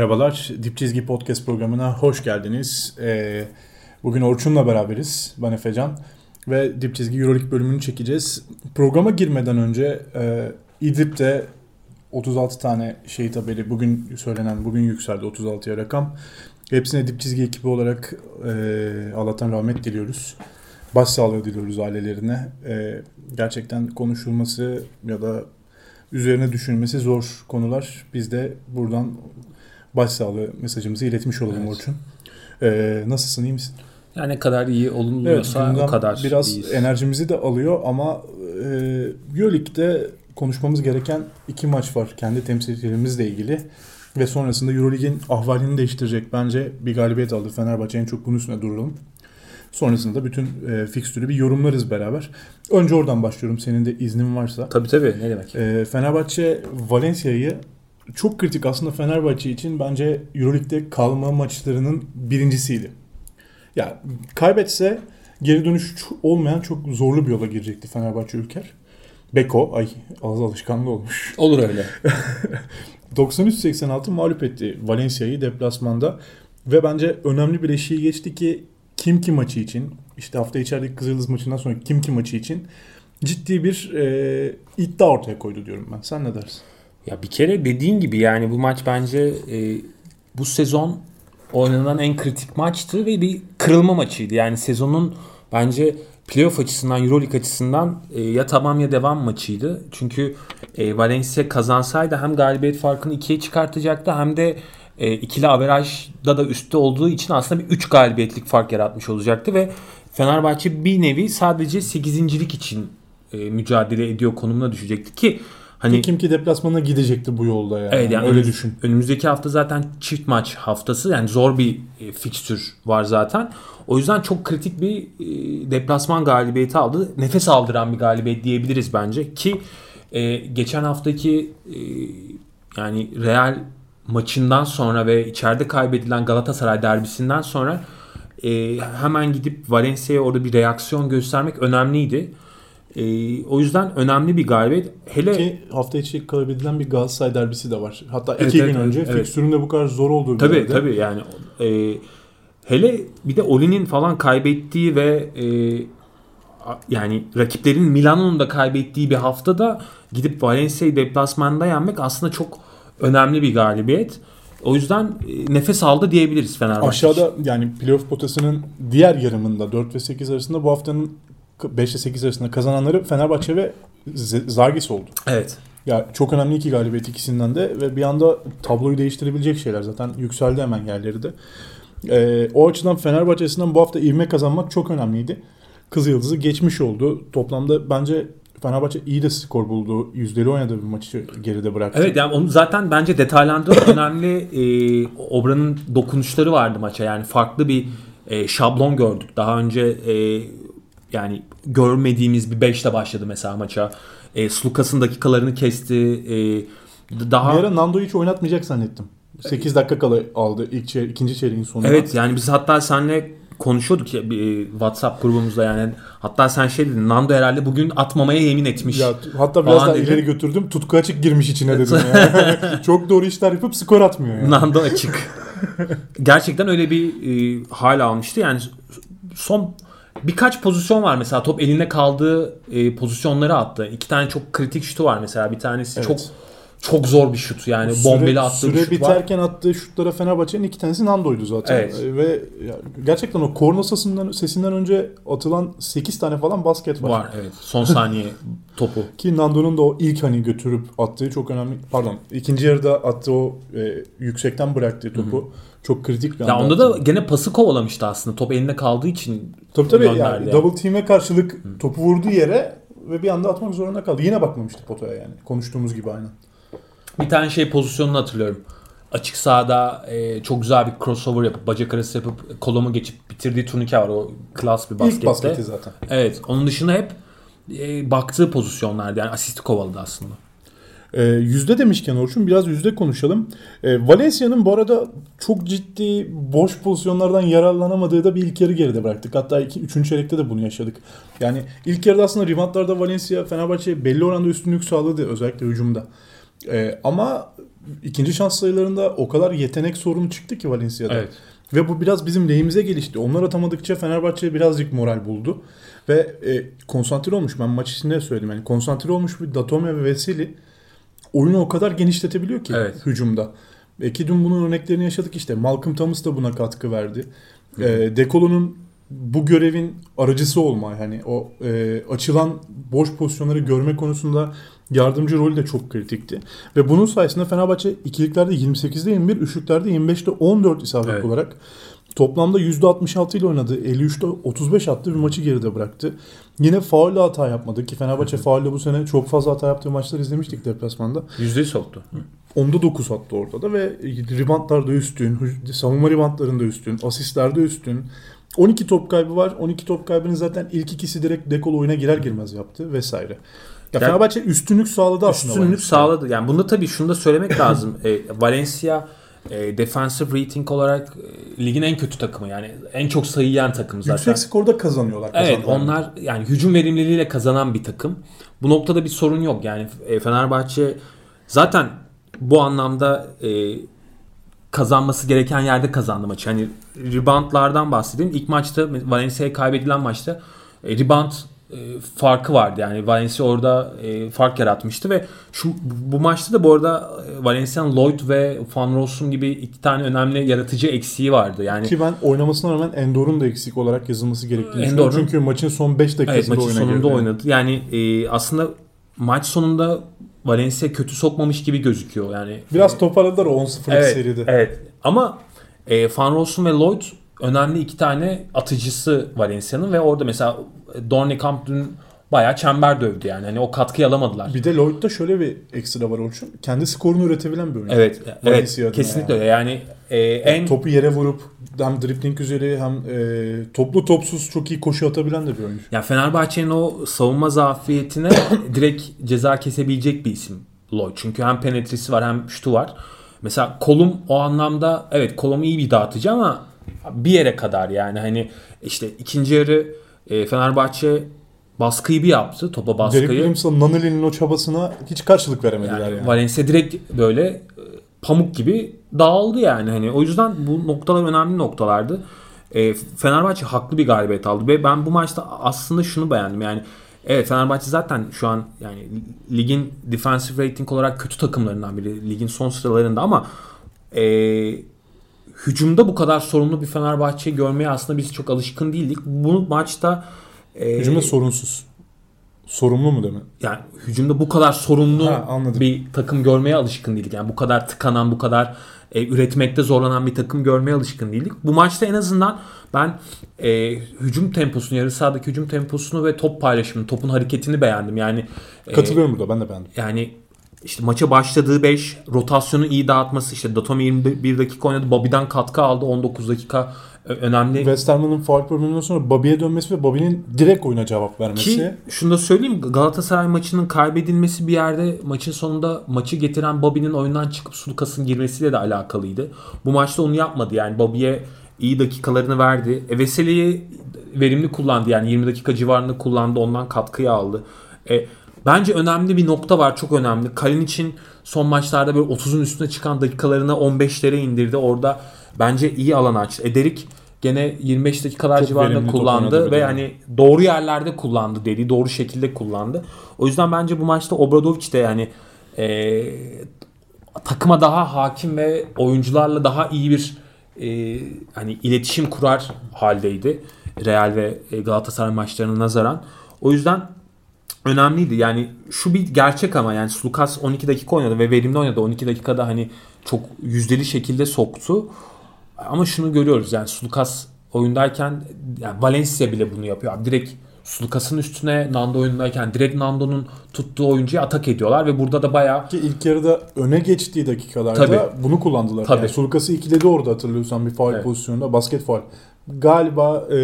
Merhabalar, Dip Çizgi Podcast programına hoş geldiniz. Ee, bugün Orçun'la beraberiz, ben Efecan. Ve Dip Çizgi Euroleague bölümünü çekeceğiz. Programa girmeden önce e, İdlib'de 36 tane şehit haberi bugün söylenen, bugün yükseldi 36'ya rakam. Hepsine Dip Çizgi ekibi olarak e, Allah'tan rahmet diliyoruz. Başsağlığı diliyoruz ailelerine. E, gerçekten konuşulması ya da üzerine düşünmesi zor konular. Biz de buradan başsağlığı mesajımızı iletmiş olalım Evet. Orçun. Ee, nasılsın iyi misin? Yani ne kadar iyi olunmuyorsa gündem o kadar biraz iyiyiz. enerjimizi de alıyor ama e, Euroleague'de konuşmamız gereken iki maç var kendi temsilcilerimizle ilgili ve sonrasında Euroleague'in ahvalini değiştirecek bence bir galibiyet aldı Fenerbahçe en çok bunun üstüne duralım. Sonrasında bütün e, fikstürü bir yorumlarız beraber. Önce oradan başlıyorum senin de iznin varsa. Tabii tabii ne demek. E, Fenerbahçe Valencia'yı çok kritik aslında Fenerbahçe için bence Euroleague'de kalma maçlarının birincisiydi. Ya kaybetse geri dönüş olmayan çok zorlu bir yola girecekti Fenerbahçe Ülker. Beko, ay ağız alışkanlığı olmuş. Olur öyle. 93-86 mağlup etti Valencia'yı deplasmanda. Ve bence önemli bir eşiği geçti ki kim ki maçı için, işte hafta içerideki Kızıldız maçından sonra kim ki maçı için ciddi bir e, iddia ortaya koydu diyorum ben. Sen ne dersin? Ya bir kere dediğin gibi yani bu maç bence e, bu sezon oynanan en kritik maçtı ve bir kırılma maçıydı. Yani sezonun bence playoff açısından, Euroleague açısından e, ya tamam ya devam maçıydı. Çünkü e, Valencia kazansaydı hem galibiyet farkını ikiye çıkartacaktı hem de e, ikili averajda da üstte olduğu için aslında bir 3 galibiyetlik fark yaratmış olacaktı ve Fenerbahçe bir nevi sadece 8. lik için e, mücadele ediyor konumuna düşecekti ki hani Kim ki deplasmana gidecekti bu yolda yani. Evet yani Öyle düşün. Önümüzdeki hafta zaten çift maç haftası yani zor bir e, fikstür var zaten. O yüzden çok kritik bir e, deplasman galibiyeti aldı. Nefes aldıran bir galibiyet diyebiliriz bence ki e, geçen haftaki e, yani Real maçından sonra ve içeride kaybedilen Galatasaray derbisinden sonra e, hemen gidip Valencia'ya orada bir reaksiyon göstermek önemliydi. E, o yüzden önemli bir galibiyet. Hele Ki hafta içi kaybedilen bir Galatasaray derbisi de var. Hatta Evet, iki evet, gün önce evet. fikstürün de bu kadar zor olduğu bir Tabii yerde. tabii yani e, hele bir de Oli'nin falan kaybettiği ve e, yani rakiplerin Milano'nun da kaybettiği bir haftada gidip Valencia'yı deplasmanda yenmek aslında çok önemli bir galibiyet. O yüzden e, nefes aldı diyebiliriz Fenerbahçe. Aşağıda yani playoff potasının diğer yarımında 4 ve 8 arasında bu haftanın 5 ile 8 arasında kazananları Fenerbahçe ve Z- Zalgiris oldu. Evet. Ya çok önemli iki galibiyet ikisinden de ve bir anda tabloyu değiştirebilecek şeyler zaten yükseldi hemen yerleri de. Ee, o açıdan Fenerbahçe açısından bu hafta ivme kazanmak çok önemliydi. Kızıldız'ı geçmiş oldu. Toplamda bence Fenerbahçe iyi de skor buldu. Yüzdeli oynadığı bir maçı geride bıraktı. Evet yani onu zaten bence detaylandırılan önemli e, Obra'nın dokunuşları vardı maça. Yani farklı bir e, şablon gördük. Daha önce e, yani görmediğimiz bir 5'te başladı mesela maça. E, Slukas'ın dakikalarını kesti. E, daha Bir ara Nando'yu hiç oynatmayacak zannettim. 8 dakika kala aldı ilk çey- ikinci çeyreğin sonunda. Evet yani biz hatta seninle konuşuyorduk ya bir, e, WhatsApp grubumuzda yani. Hatta sen şey dedin Nando herhalde bugün atmamaya yemin etmiş. Ya hatta biraz daha ileri götürdüm. Tutku açık girmiş içine dedim ya. Çok doğru işler yapıp skor atmıyor yani. Nando açık. Gerçekten öyle bir e, hal almıştı. Yani son birkaç pozisyon var mesela top elinde kaldığı e, pozisyonları attı. İki tane çok kritik şutu var mesela. Bir tanesi Evet. çok çok zor bir şut yani bombeli attığı süre bir şut var. biterken attığı şutlara Fenerbahçe'nin iki tanesi Nando'ydu zaten. Evet. Ee, Ve gerçekten o korna sesinden, sesinden önce atılan 8 tane falan basket var. Var evet. Son saniye topu. Ki Nando'nun da o ilk hani götürüp attığı çok önemli. Pardon ikinci yarıda attığı o e, yüksekten bıraktığı topu çok kritik bir Ya onda da gene pası kovalamıştı aslında. Top elinde kaldığı için Tabii tabii yani yani. double team'e karşılık topu vurduğu yere ve bir anda atmak zorunda kaldı. Yine bakmamıştı potaya yani. Konuştuğumuz gibi aynen. Bir tane şey pozisyonunu hatırlıyorum. Açık sahada e, çok güzel bir crossover yapıp bacak arası yapıp kolumu geçip bitirdiği turnike var. O klas bir baskette. İlk basketi zaten. Evet. Onun dışında hep e, baktığı pozisyonlardı. Yani asisti kovaladı aslında. Ee, yüzde demişken Orçun biraz yüzde konuşalım. Ee, Valencia'nın bu arada çok ciddi boş pozisyonlardan yararlanamadığı da bir ilk yarı geride bıraktık. Hatta iki, üçüncü çeyrekte de bunu yaşadık. Yani ilk yarıda aslında reboundlarda Valencia Fenerbahçe'ye belli oranda üstünlük sağladı özellikle hücumda. Ee, ama ikinci şans sayılarında o kadar yetenek sorunu çıktı ki Valencia'da. Evet. Ve bu biraz bizim lehimize gelişti. Onlar atamadıkça Fenerbahçe birazcık moral buldu. Ve e, konsantre olmuş. Ben maç içinde söyledim. Yani konsantre olmuş bir Datome ve Veseli oyunu o kadar genişletebiliyor ki Evet. hücumda. E ki dün bunun örneklerini yaşadık işte. Malcolm Thomas da buna katkı verdi. E, Dekolo'nun bu görevin aracısı olma yani o e, açılan boş pozisyonları görme konusunda yardımcı rolü de çok kritikti. Ve bunun sayesinde Fenerbahçe ikiliklerde 28'de 21, üçlüklerde 25'te 14 isabet Evet. olarak toplamda %66 ile oynadı. 53'te 35 attı bir maçı geride bıraktı. Yine faulle hata yapmadı ki Fenerbahçe faulle bu sene çok fazla hata yaptığı maçlar izlemiştik deplasmanda. Yüzdeyi soktu. Onda 9 attı orada da ve reboundlarda üstün, savunma reboundlarında üstün, asistlerde üstün. 12 top kaybı var. 12 top kaybının zaten ilk ikisi direkt dekol oyuna girer girmez yaptı vesaire. Ya Ya- Fenerbahçe üstünlük sağladı aslında. Üstünlük sağladı. Yani bunda tabii şunu da söylemek lazım. E, Valencia e, defensive rating olarak e, ligin en kötü takımı. Yani en çok sayı yiyen takım zaten. Yüksek skorda kazanıyorlar. Evet onlar yani hücum verimliliğiyle kazanan bir takım. Bu noktada bir sorun yok. Yani e, Fenerbahçe zaten bu anlamda e, kazanması gereken yerde kazandı maçı. Hani reboundlardan bahsedeyim. İlk maçta Valencia'ya kaybedilen maçta e, rebound farkı vardı. Yani Valencia orada e, fark yaratmıştı ve şu bu maçta da bu arada e, Valencia'nın Lloyd ve Van Rossum gibi iki tane önemli yaratıcı eksiği vardı. Yani Ki ben oynamasına rağmen Endor'un da eksik olarak yazılması gerektiğini Endor'un-. Çünkü maçın son 5 Evet dakikasında maçın oyuna sonunda girdi. oynadı. Yani e, aslında maç sonunda Valencia kötü sokmamış gibi gözüküyor. Yani Biraz toparladılar o 10-0'lık evet, seride. Evet. Ama e, Van Rossum ve Lloyd önemli iki tane atıcısı Valencia'nın ve orada mesela Dornekamp dün bayağı çember dövdü yani. Hani o katkıyı alamadılar. Bir de Lloyd'da şöyle bir ekstra var Orçun. Kendi skorunu üretebilen bir oyuncu. Evet, Valencia evet kesinlikle yani. öyle. Yani e, en Topu yere vurup hem dribbling üzeri hem e, toplu topsuz çok iyi koşu atabilen de bir oyuncu. Ya Fenerbahçe'nin o savunma zafiyetine direkt ceza kesebilecek bir isim Lloyd. Çünkü hem penetresi var hem şutu var. Mesela Kolum o anlamda evet Kolum iyi bir dağıtıcı ama bir yere kadar yani hani işte ikinci yarı e, Fenerbahçe baskıyı bir yaptı topa Derek baskıyı. Williams'la Naneli'nin o çabasına hiç karşılık veremediler Yani, yani. Valencia direkt böyle e, pamuk gibi dağıldı yani. Hani o yüzden bu noktalar önemli noktalardı. E, Fenerbahçe haklı bir galibiyet aldı ve ben bu maçta aslında şunu beğendim. Yani evet Fenerbahçe zaten şu an yani ligin defensive rating olarak kötü takımlarından biri. Ligin son sıralarında ama e, hücumda bu kadar sorunlu bir Fenerbahçe görmeye aslında biz çok alışkın değildik. Bu maçta e, Hücumda sorunsuz. Sorumlu mu demin? yani hücumda bu kadar sorunlu Ha, anladım. bir takım görmeye alışkın değildik. Yani bu kadar tıkanan, bu kadar e, üretmekte zorlanan bir takım görmeye alışkın değildik. Bu maçta en azından ben e, hücum temposunu, yarı sahadaki hücum temposunu ve top paylaşımını, topun hareketini beğendim. Yani e, Katılıyorum burada ben de beğendim. yani işte maça başladığı 5 rotasyonu iyi dağıtması işte Datome 21 dakika oynadı. Bobby'den katkı aldı 19 dakika Ö- önemli. Westerman'ın faul probleminden sonra Bobby'ye dönmesi ve Bobby'nin direkt oyuna cevap vermesi. Ki şunu da söyleyeyim Galatasaray maçının kaybedilmesi bir yerde maçın sonunda maçı getiren Bobby'nin oyundan çıkıp Sulukas'ın girmesiyle de alakalıydı. Bu maçta onu yapmadı yani Bobby'ye iyi dakikalarını verdi. E, Veseli'yi verimli kullandı yani 20 dakika civarında kullandı ondan katkıyı aldı. E, bence önemli bir nokta var çok önemli. Kalin için son maçlarda böyle 30'un üstüne çıkan dakikalarını 15'lere indirdi. Orada bence iyi alan açtı. Ederik gene 25 dakikalar Çok civarında kullandı ve de. yani doğru yerlerde kullandı dediği doğru şekilde kullandı. O yüzden bence bu maçta Obradovic de yani e, takıma daha hakim ve oyuncularla daha iyi bir e, hani iletişim kurar haldeydi. Real ve e, Galatasaray maçlarına nazaran. O yüzden önemliydi. Yani şu bir gerçek ama yani Lucas 12 dakika oynadı ve verimli oynadı. 12 dakikada hani çok yüzdeli şekilde soktu. Ama şunu görüyoruz yani Lucas oyundayken yani Valencia bile bunu yapıyor. Abi direkt Sulukas'ın üstüne Nando oyundayken direkt Nando'nun tuttuğu oyuncuyu atak ediyorlar ve burada da bayağı Ki ilk yarıda öne geçtiği dakikalarda Tabii. bunu kullandılar. Tabii. Yani Sulukas'ı ikiledi orada hatırlıyorsan bir faul Evet. pozisyonunda basket faul. Galiba e,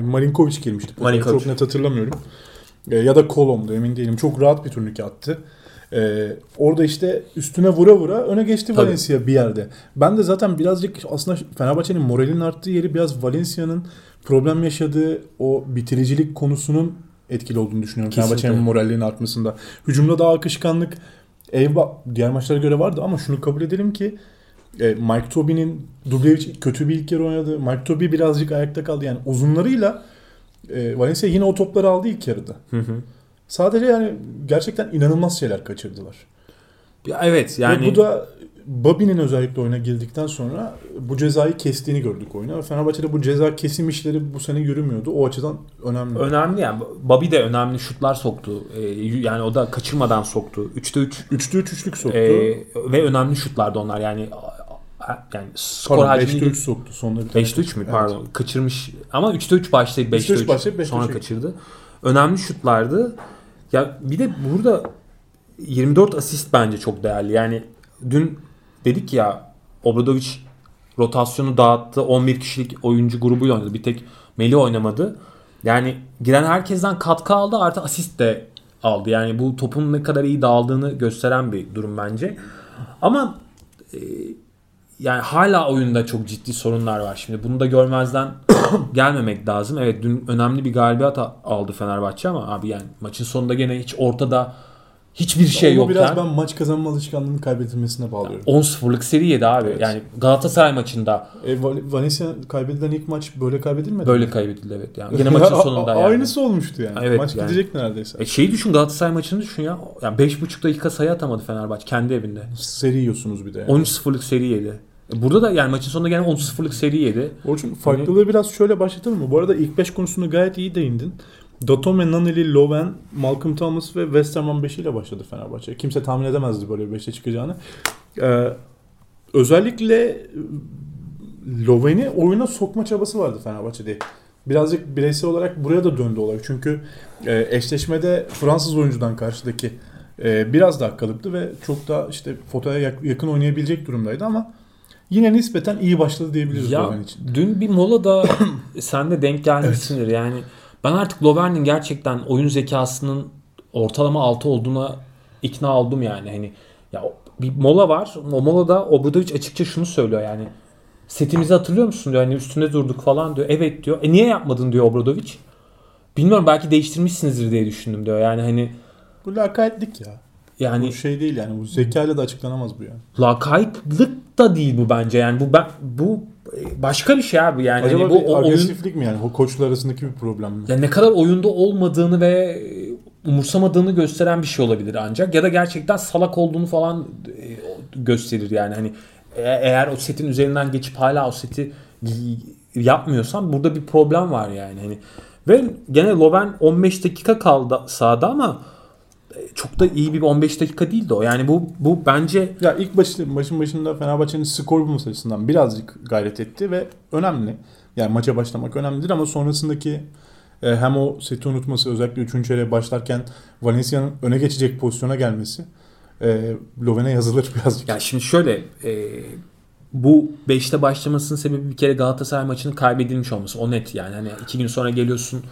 Marinkovic girmişti. Marinkovic. Çok net hatırlamıyorum. E, ya da Kolom'du emin değilim. Çok rahat bir turnike attı. E, orada işte üstüne vura vura öne geçti Tabii. Valencia bir yerde. Ben de zaten birazcık aslında Fenerbahçe'nin moralinin arttığı yeri biraz Valencia'nın problem yaşadığı o bitiricilik konusunun etkili olduğunu düşünüyorum. Fenerbahçe'nin moralinin artmasında. Hücumda daha akışkanlık Eyvah diğer maçlara göre vardı ama şunu kabul edelim ki e, Mike Tobey'nin Dublevic kötü bir ilk yarı oynadı. Mike Tobey birazcık ayakta kaldı. Yani uzunlarıyla e, Valencia yine o topları aldı ilk yarıda. Hı hı. Sadece yani gerçekten inanılmaz şeyler kaçırdılar. Ya evet yani Ve bu da Bobby'nin özellikle oyuna girdikten sonra bu cezayı kestiğini gördük oyuna. Fenerbahçe'de bu ceza kesim işleri bu sene yürümüyordu. O açıdan önemli. önemli yani. Bobby de önemli şutlar soktu. Ee, yani o da kaçırmadan soktu. 3'te 3 3'te 3 üçlük soktu. Ee, ve önemli şutlardı onlar yani yani skor Pardon, hacmi 5'te 3 soktu. Sonunda bir tane 5'te 3 mü Evet. pardon kaçırmış ama 3'te 3 başlayıp 5'te 3'te 3 3 başlayıp 5'te sonra 3. kaçırdı. Önemli şutlardı. Ya bir de burada 24 asist bence çok değerli. Yani dün dedik ya Obradovic rotasyonu dağıttı. 11 kişilik oyuncu grubuyla oynadı. Bir tek Melih oynamadı. Yani giren herkesten katkı aldı artı asist de aldı. Yani bu topun ne kadar iyi dağıldığını gösteren bir durum bence. Ama e, yani hala oyunda çok ciddi sorunlar var. Şimdi bunu da görmezden gelmemek lazım. Evet dün önemli bir galibiyet a- aldı Fenerbahçe ama abi yani maçın sonunda gene hiç ortada hiçbir şey yokken biraz ben maç kazanma alışkanlığının kaybedilmesine bağlıyorum. 10-0'lık seri yedi abi. Evet. Yani Galatasaray maçında E, Val- Valencia kaybedilen ilk maç böyle kaybedilmedi. böyle mi? kaybedildi evet. Yani gene maçın sonunda yani. Aynısı olmuştu yani. Evet, maç yani. gidecek neredeyse. E şeyi düşün Galatasaray maçını düşün ya. Yani 5,5 dakika sayı atamadı Fenerbahçe kendi evinde. Seri yiyorsunuz bir de. Yani. 13-0'lık seri yedi. E Burada da yani maçın sonunda gene 13-0'lık seri yedi. Orçun farklılığı biraz şöyle başlatalım mı? Bu arada ilk 5 konusunu gayet iyi değindin. Datome, Naneli, Loven, Malcolm Thomas ve Westerman 5 ile başladı Fenerbahçe. Kimse tahmin edemezdi böyle bir 5'e çıkacağını. Ee, özellikle e, Loven'i oyuna sokma çabası vardı Fenerbahçe'de. Birazcık bireysel olarak buraya da döndü olay. Çünkü e, eşleşmede Fransız oyuncudan karşıdaki e, biraz daha kalıptı ve çok da işte fotoya yak- yakın oynayabilecek durumdaydı ama yine nispeten iyi başladı diyebiliriz Ya Loven için. dün bir molada sen de denk gelmişsindir yani. Ben artık Lovern'in gerçekten oyun zekasının ortalama 6 olduğuna ikna oldum yani. Hani ya bir mola var. O molada Obradovic açıkça şunu söylüyor yani. Setimizi hatırlıyor musun diyor. Hani üstünde durduk falan diyor. Evet diyor. E niye yapmadın diyor Obradovic. Bilmiyorum belki değiştirmişsinizdir diye düşündüm diyor. Yani hani Bu lakaytlık ya. yani Bu şey değil yani. Bu zekayla da açıklanamaz bu yani. lakaytlık da değil bu bence. Yani bu ben bu başka bir şey abi yani. Acaba Hani bu bir o oyun agresiflik mi yani? O koçlar arasındaki bir problem mi? Ya ne kadar oyunda olmadığını ve e, umursamadığını gösteren bir şey olabilir ancak ya da gerçekten salak olduğunu falan e, gösterir yani hani e- eğer o setin üzerinden geçip hala o seti yapmıyorsan burada bir problem var yani hani ve gene Loven 15 dakika kaldı sahada ama çok da iyi bir 15 dakika değildi o. Yani bu bu bence Ya ilk başı, maçın başında Fenerbahçe'nin skor bulması açısından birazcık gayret etti ve önemli. Yani maça başlamak önemlidir ama sonrasındaki e, hem o seti unutması özellikle 3. çeyreğe başlarken Valencia'nın öne geçecek pozisyona gelmesi e, Loven'e yazılır birazcık. Ya şimdi şöyle e, bu 5'te başlamasının sebebi bir kere Galatasaray maçının kaybedilmiş olması. O net yani. Hani iki gün sonra geliyorsun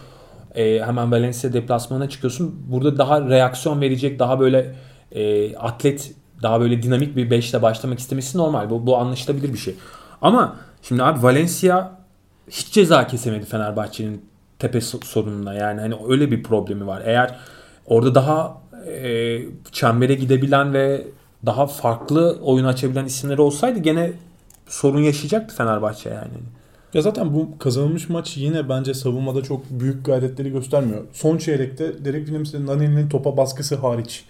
e, hemen Valencia deplasmanına çıkıyorsun. Burada daha reaksiyon verecek, daha böyle e, atlet, daha böyle dinamik bir 5'te başlamak istemesi normal. Bu, bu anlaşılabilir bir şey. Ama şimdi abi Valencia hiç ceza kesemedi Fenerbahçe'nin tepe so- sorununa. Yani hani öyle bir problemi var. Eğer orada daha e, çembere gidebilen ve daha farklı oyun açabilen isimler olsaydı gene sorun yaşayacaktı Fenerbahçe yani. Ya zaten bu kazanılmış maç yine bence savunmada çok büyük gayretleri göstermiyor. Son çeyrekte Derek Williams'ın Nani'nin topa baskısı hariç.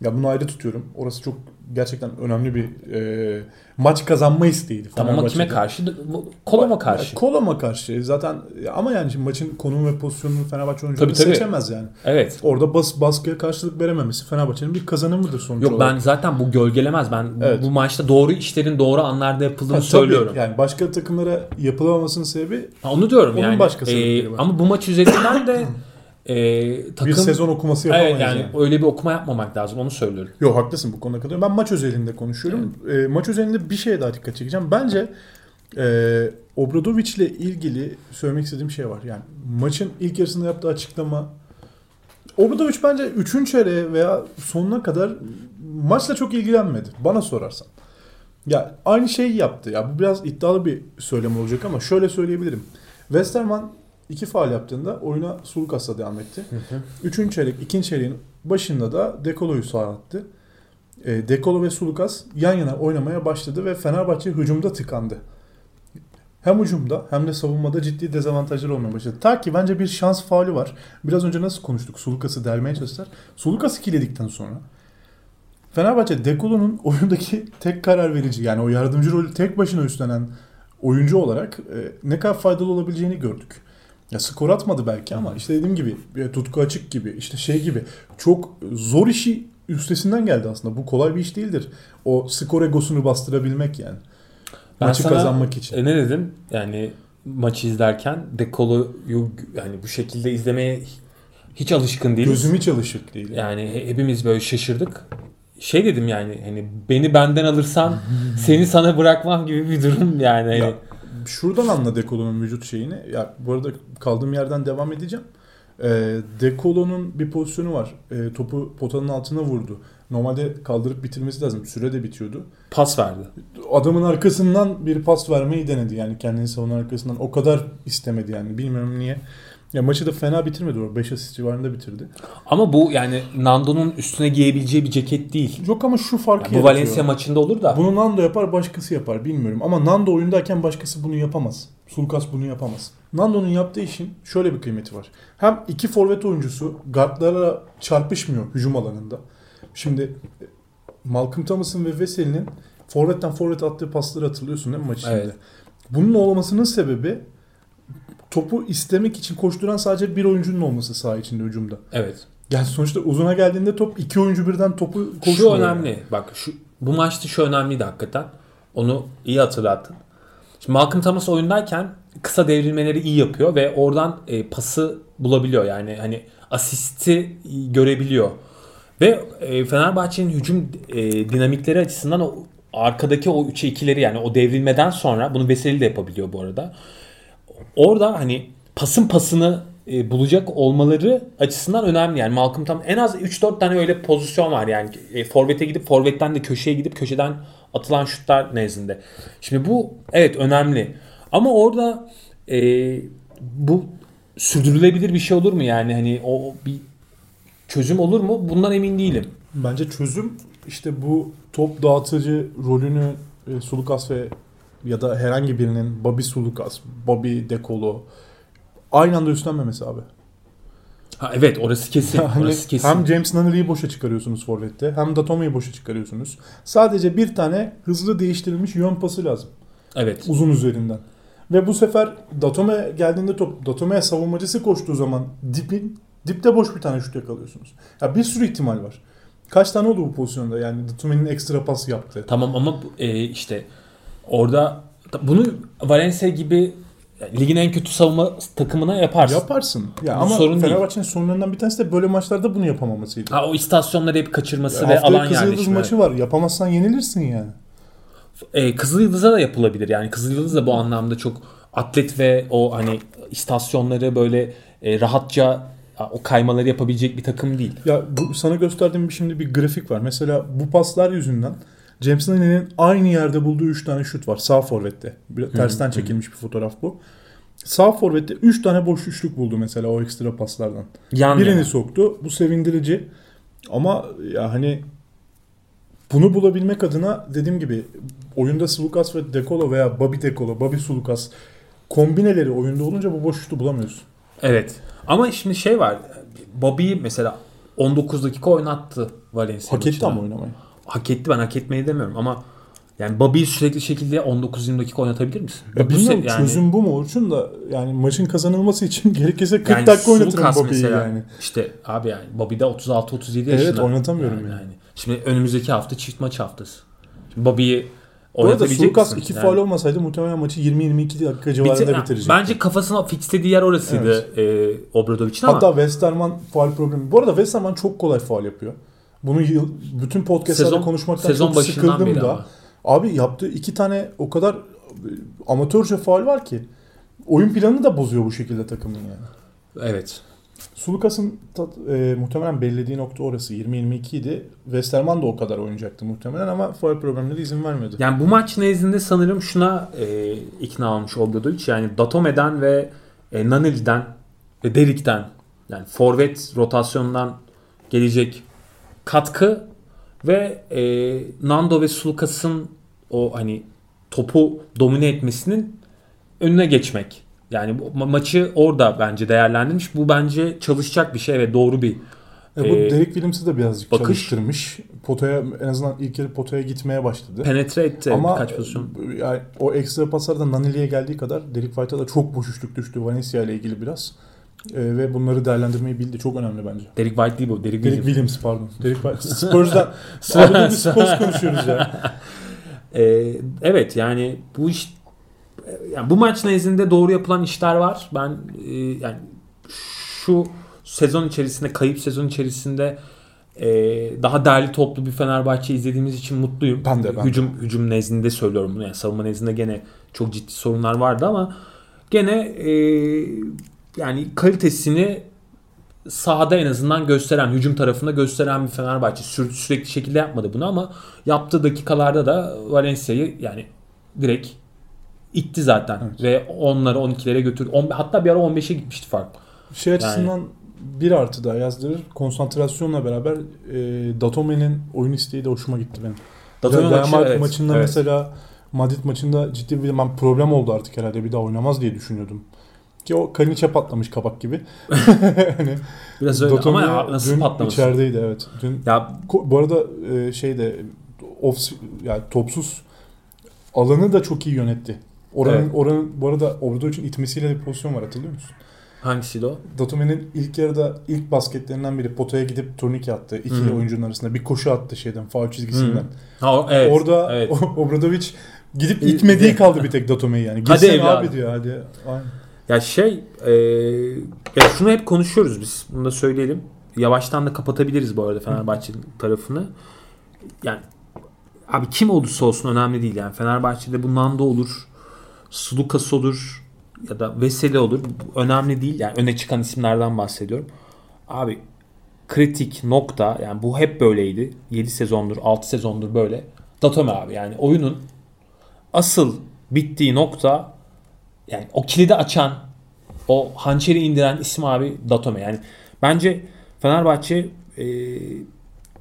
Ya bunu ayrı tutuyorum. Orası çok gerçekten önemli bir e, maç kazanma isteğiydi. Tamam ama kime karşı? Bu- Koloma karşı. Koloma karşı. Zaten ama yani şimdi maçın konumu ve pozisyonunu Fenerbahçe oyuncuları Tabii, tabii. seçemez yani. Evet. Orada bas, baskıya karşılık verememesi Fenerbahçe'nin bir kazanımıdır sonuç Yok olarak. ben zaten bu gölgelemez. Ben bu- Evet. bu maçta doğru işlerin doğru anlarda yapıldığını Ha, tabii. söylüyorum. Yani başka takımlara yapılamamasının sebebi Ha, Onu diyorum Onun yani. başka Ee, sebepleri var. ama bu maç üzerinden de e, takım bir sezon okuması yapamayız Evet, yani, yani. öyle bir okuma yapmamak lazım onu söylüyorum. Yok haklısın bu konuda katılıyorum. Ben maç özelinde konuşuyorum. E, maç özelinde bir şeye daha dikkat çekeceğim. Bence e, Obradovic ile ilgili söylemek istediğim şey var. Yani maçın ilk yarısında yaptığı açıklama Obradovic bence 3. çeyreğe veya sonuna kadar maçla çok ilgilenmedi. Bana sorarsan. Ya aynı şeyi yaptı. Ya bu biraz iddialı bir söylem olacak ama şöyle söyleyebilirim. Westerman iki faal yaptığında oyuna Sulukas'la devam etti. Üçüncü çeyrek, ikinci çeyreğin başında da Dekolo'yu sağa attı. E, Dekolo ve Sulukas yan yana oynamaya başladı ve Fenerbahçe hücumda tıkandı. Hem hücumda hem de savunmada ciddi dezavantajlar olmaya başladı. Ta ki bence bir şans faulü var. Biraz önce nasıl konuştuk? Sulukas'ı delmeye çalıştılar. Sulukas'ı kiledikten sonra Fenerbahçe Dekolo'nun oyundaki tek karar verici yani o yardımcı rolü tek başına üstlenen oyuncu olarak e, ne kadar faydalı olabileceğini gördük. Ya skor atmadı belki ama işte dediğim gibi tutku açık gibi işte şey gibi çok zor işi üstesinden geldi aslında. Bu kolay bir iş değildir. O skor egosunu bastırabilmek yani. Ben Maçı sana, kazanmak için. E, ne dedim? Yani maçı izlerken Dekolo'yu yani bu şekilde izlemeye hiç alışkın değiliz. Gözüm hiç alışık değil. Yani he- hepimiz böyle şaşırdık. Şey dedim yani hani beni benden alırsan seni sana bırakmam gibi bir durum yani. Hani. Ya, şuradan anla Dekolo'nun vücut şeyini. Ya bu arada kaldığım yerden devam edeceğim. Ee, Dekolo'nun bir pozisyonu var. Ee, topu potanın altına vurdu. Normalde kaldırıp bitirmesi lazım. Süre de bitiyordu. Pas verdi. Adamın arkasından bir pas vermeyi denedi. Yani kendini savunan arkasından. O kadar istemedi yani. Bilmiyorum niye. Ya maçı da fena bitirmedi o. 5 asist civarında bitirdi. Ama bu yani Nando'nun üstüne giyebileceği bir ceket değil. Yok ama şu farkı Bu yaratıyor. Valencia maçında olur da. Bunu Nando yapar başkası yapar bilmiyorum. Ama Nando oyundayken başkası bunu yapamaz. Sulkas bunu yapamaz. Nando'nun yaptığı işin şöyle bir kıymeti var. Hem iki forvet oyuncusu guardlara çarpışmıyor hücum alanında. Şimdi e, Malcolm Thomas'ın ve Veseli'nin forvetten forvet attığı pasları hatırlıyorsun değil mi maç içinde? Evet. Bunun olmasının sebebi topu istemek için koşturan sadece bir oyuncunun olması saha içinde hücumda. Evet. Yani sonuçta uzuna geldiğinde top iki oyuncu birden topu koşmuyor. Şu önemli. Bak şu bu maçta şu önemliydi hakikaten. Onu iyi hatırlattın. Şimdi Malcolm Thomas oyundayken kısa devrilmeleri iyi yapıyor ve oradan e, pası bulabiliyor. Yani hani asisti görebiliyor. Ve e, Fenerbahçe'nin hücum e, dinamikleri açısından o arkadaki o 3'e 2'leri yani o devrilmeden sonra bunu Veseli de yapabiliyor bu arada. Orada hani pasın pasını e, bulacak olmaları açısından önemli. Yani Malcolm tam en az 3-4 tane öyle pozisyon var yani. E, forvete gidip forvetten de köşeye gidip köşeden atılan şutlar nezdinde. Şimdi bu evet önemli. Ama orada e, bu sürdürülebilir bir şey olur mu yani hani o bir çözüm olur mu? Bundan emin değilim. Bence çözüm işte bu top dağıtıcı rolünü e, Sulukas ve ya da herhangi birinin Bobby Sulukas, Bobby Dekolo aynı anda üstlenmemesi abi. Ha, evet orası kesin. Yani orası kesin. hem James Nunnally'i boşa çıkarıyorsunuz forvette hem Datome'yi boşa çıkarıyorsunuz. Sadece bir tane hızlı değiştirilmiş yön pası lazım. Evet. Uzun üzerinden. Ve bu sefer Datome geldiğinde top Datome'ye savunmacısı koştuğu zaman dipin dipte boş bir tane şut yakalıyorsunuz. Ya bir sürü ihtimal var. Kaç tane oldu bu pozisyonda yani Datome'nin ekstra pas yaptı. Tamam ama e, işte orada bunu Valencia gibi yani ligin en kötü savunma takımına yaparsın. Yaparsın. Ya Bu ama sorun. Fenerbahçe'nin sorunlarından bir tanesi de böyle maçlarda bunu yapamamasıydı. Ha, o istasyonları hep kaçırması Ya ve alan Kızıldız yerleşme. maçı var. Yapamazsan yenilirsin yani. E, Kızılyıldız'a da yapılabilir. Yani Kızılyıldız da bu anlamda çok atlet ve o hani istasyonları böyle e, rahatça o kaymaları yapabilecek bir takım değil. Ya bu, sana gösterdiğim bir şimdi bir grafik var. Mesela bu paslar yüzünden James Nanney'nin aynı yerde bulduğu 3 tane şut var. Sağ forvette. Bir, tersten çekilmiş bir fotoğraf bu. Sağ forvette 3 tane boş üçlük buldu mesela o ekstra paslardan. Yan Birini yana. soktu. Bu sevindirici. Ama ya hani bunu bulabilmek adına dediğim gibi oyunda Sulukas ve Dekolo veya Bobby Dekolo, Bobby Sulukas kombineleri oyunda olunca bu boş şutu bulamıyorsun. Evet. Ama şimdi şey var. Bobby'yi mesela 19 dakika oynattı Valencia Hak etti ama oynamayı. Hak etti ben hak etmeyi demiyorum ama yani Bobby'yi sürekli şekilde 19-20 dakika oynatabilir misin? Ya Bu bilmiyorum yani- çözüm bu mu Orçun da yani maçın kazanılması için gerekirse 40 Yani dakika oynatırım Bobby'yi yani. İşte abi yani Bobby de 36-37 Evet, yaşında. oynatamıyorum yani. Şimdi önümüzdeki hafta çift maç haftası. Şimdi Bobby'yi Bu arada oynatabilecek Sulukas misin? 2 Yani faul olmasaydı muhtemelen maçı 20-22 dakika civarında bitir- bitirecek. Bence kafasına fixlediği yer orasıydı e, Obradovic'in ama Hatta Westerman faul problemi. Bu arada Westerman çok kolay faul yapıyor. Bunu yıl, bütün podcastlerde sezon, konuşmaktan sezon çok sıkıldım da. ama. Abi yaptığı iki tane o kadar e, amatörce faul var ki. Oyun planını da bozuyor bu şekilde takımın yani. Evet. Sulukas'ın e, muhtemelen bellediği nokta orası. 20-22 idi. Westerman da o kadar oynayacaktı muhtemelen ama faul problemleri izin vermedi. Yani bu maç nezdinde sanırım şuna e, ikna olmuş Obradovic. Yani Datome'den ve e, Naneli'den ve Derik'ten yani forvet rotasyonundan gelecek katkı ve e, Nando ve Sulukas'ın o hani topu domine etmesinin önüne geçmek. Yani ma- maçı orada bence değerlendirmiş. Bu bence çalışacak bir şey ve doğru bir E, bu Ee, Derek Williams'ı da birazcık bakış. çalıştırmış. Potaya en azından ilk yarı potaya gitmeye başladı. penetre etti Ama birkaç pozisyon. yani o ekstra paslarda Nanili'ye geldiği kadar Derek White'a da çok boş üçlük düştü Valencia ile ilgili biraz. E, ve bunları değerlendirmeyi bildi. Çok önemli bence. Derek White değil bu. Derek Derek Williams. Williams pardon. Derek White. Spurs'dan bir Spurs konuşuyoruz ya. Ee, evet yani bu iş yani bu maç nezdinde doğru yapılan işler var. Ben e, yani şu sezon içerisinde kayıp sezon içerisinde e, daha derli toplu bir Fenerbahçe izlediğimiz için mutluyum. Ben de, ben hücum hücum nezdinde söylüyorum bunu. Yani savunma nezdinde gene çok ciddi sorunlar vardı ama gene e, yani kalitesini sahada en azından gösteren, hücum tarafında gösteren bir Fenerbahçe Sür- sürekli şekilde yapmadı bunu ama yaptığı dakikalarda da Valencia'yı yani direkt itti zaten Evet. ve onları 12'lere götürdü. On- hatta bir ara 15'e gitmişti fark. Şey açısından bir artı daha yazdırır. Konsantrasyonla beraber e, Datome'nin oyun isteği de hoşuma gitti benim. Real maçı, evet, maçında evet. mesela Madrid maçında ciddi bir problem oldu artık herhalde bir daha oynamaz diye düşünüyordum. Ki o Kaliniç'e patlamış kabak gibi. hani Biraz öyle Dotome ama ya nasıl dün patlaması? içerideydi evet. Dün Ya Bu arada e, şeyde off yani topsuz alanı da çok iyi yönetti. Oranın Evet. oranın bu arada Obradoviç'in itmesiyle bir pozisyon var hatırlıyor musun? hangisiydi o? Datome'nin ilk yarıda ilk basketlerinden biri potaya gidip turnike attı. iki Hı. oyuncunun arasında bir koşu attı şeyden faul çizgisinden. Ha, o- evet, Orada evet. o- Obradoviç gidip İ- itmediği kaldı bir tek Datome'yi yani. Hadi abi diyor hadi. Aynen. Ya şey, e, ya şunu hep konuşuyoruz biz. Bunu da söyleyelim. Yavaştan da kapatabiliriz bu arada Fenerbahçe'nin tarafını. Yani abi kim olursa olsun önemli değil yani. Fenerbahçe'de bu Nando olur, Sulukas olur ya da Veseli olur. Önemli değil. Yani öne çıkan isimlerden bahsediyorum. Abi kritik nokta yani bu hep böyleydi. 7 sezondur, 6 sezondur böyle. Datome abi yani oyunun asıl bittiği nokta yani o kilidi açan, o hançeri indiren isim abi Datome. Yani bence Fenerbahçe e,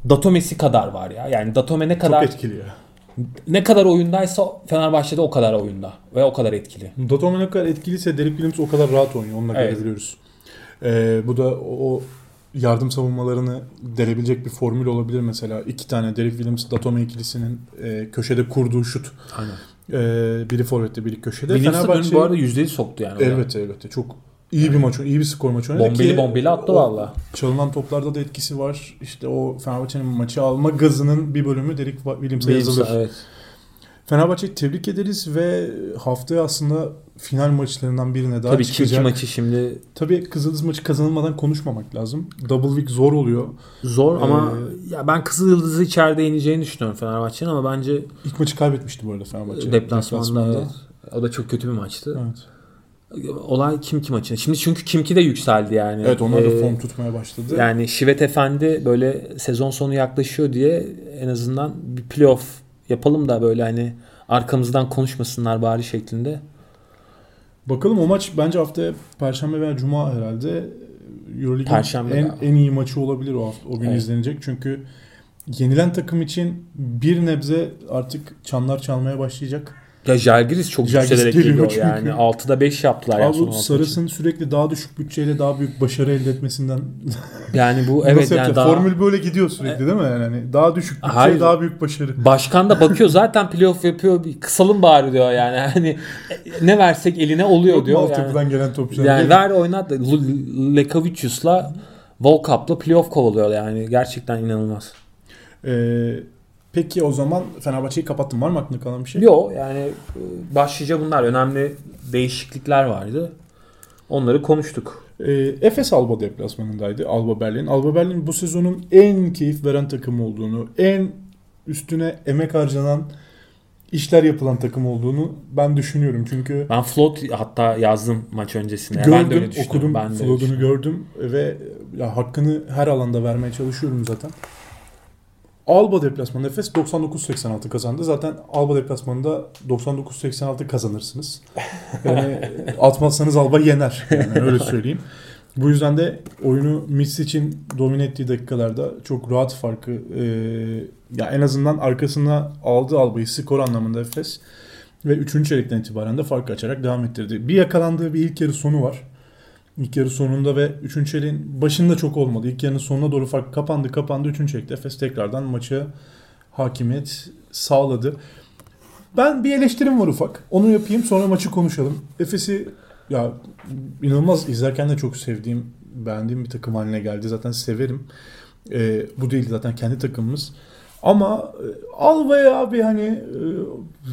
Datome'si kadar var ya. Yani Datome ne Çok kadar etkili ya. ne kadar oyundaysa Fenerbahçe'de o kadar oyunda ve o kadar etkili. Datome ne kadar etkiliyse Derek Williams o kadar rahat oynuyor. Onu da Evet. görebiliyoruz. Ee, bu da o yardım savunmalarını delebilecek bir formül olabilir mesela. iki tane Derek Williams Datome ikilisinin e, köşede kurduğu şut. Aynen. E, biri forvette biri köşede. Williams'ın önü bu arada yüzdeli soktu yani. oraya. Elbette elbette. Çok iyi bir maç, iyi bir skor maçı oynadı Bombeli ki bombeli attı valla. Çalınan toplarda da etkisi var. İşte o Fenerbahçe'nin maçı alma gazının bir bölümü Derek Williams'a yazılır. Evet. Fenerbahçe'yi tebrik ederiz ve haftaya aslında final maçlarından birine daha Tabii ki çıkacak. iki maçı şimdi Tabii Kızıldız maçı kazanılmadan konuşmamak lazım. Double week zor oluyor. zor ama Ee, ya ben Kızıl Yıldız'ı içeride yeneceğini düşünüyorum Fenerbahçe'nin ama bence İlk maçı kaybetmişti bu arada Fenerbahçe. deplasmanda evet. O da çok kötü bir maçtı. Evet. Olay Kimki maçı. Şimdi çünkü Kimki de yükseldi yani. Evet onlar da Ee, form tutmaya başladı. Yani Şivet Efendi böyle sezon sonu yaklaşıyor diye en azından bir playoff yapalım da böyle hani arkamızdan konuşmasınlar bari şeklinde. Bakalım o maç bence haftaya Perşembe veya Cuma herhalde Euroleague'in en, en iyi maçı olabilir o hafta. O gün Evet. izlenecek. Çünkü yenilen takım için bir nebze artık çanlar çalmaya başlayacak. Ya Jalgiris çok Jalgiris yükselerek geliyor geliyor çünkü. yani. 6'da 5 yaptılar. yani Abi altı Sarıs'ın sürekli daha düşük bütçeyle daha büyük başarı elde etmesinden. Yani bu Nasıl evet yani yapacak? daha Formül böyle gidiyor sürekli değil mi? Yani hani daha düşük bütçe Hayır. daha büyük başarı. Başkan da bakıyor zaten playoff yapıyor. Kısalım bari diyor yani. Hani ne versek eline oluyor Yok diyor. Yani, altyapıdan gelen topçular? yani ver oynat. Lekavicius'la Volkap'la playoff kovalıyor yani. Gerçekten inanılmaz. Ee, peki o zaman Fenerbahçe'yi kapattım. Var mı aklında kalan bir şey? Yok yani e, başlıca bunlar. Önemli değişiklikler vardı. Onları konuştuk. Ee, Efes Alba deplasmanındaydı. Alba Berlin. Alba Berlin bu sezonun en keyif veren takım olduğunu, en üstüne emek harcanan işler yapılan takım olduğunu ben düşünüyorum. Çünkü Ben float hatta yazdım maç öncesinde. ben de gördüm, okudum, ben de düşünüyorum. gördüm ve ya hakkını her alanda vermeye çalışıyorum zaten. Alba deplasmanı Efes 99-86 kazandı. Zaten Alba deplasmanında 99-86 kazanırsınız. Yani atmazsanız Alba yener. Yani öyle söyleyeyim. Bu yüzden de oyunu Miss için domine ettiği dakikalarda çok rahat farkı e, ya en azından arkasına aldı albayı skor anlamında Efes ve 3. çeyrekten itibaren de fark açarak devam ettirdi. Bir yakalandığı bir ilk yarı sonu var. İlk yarı sonunda ve 3. çeyreğin başında çok olmadı. İlk yarının sonuna doğru fark kapandı kapandı. 3. çeyrekte Efes tekrardan maçı hakimiyet sağladı. Ben bir eleştirim var ufak. Onu yapayım sonra maçı konuşalım. Efes'i ya inanılmaz izlerken de çok sevdiğim, beğendiğim bir takım haline geldi. Zaten severim. Ee, bu değil zaten kendi takımımız. Ama e, Alba'ya abi hani e,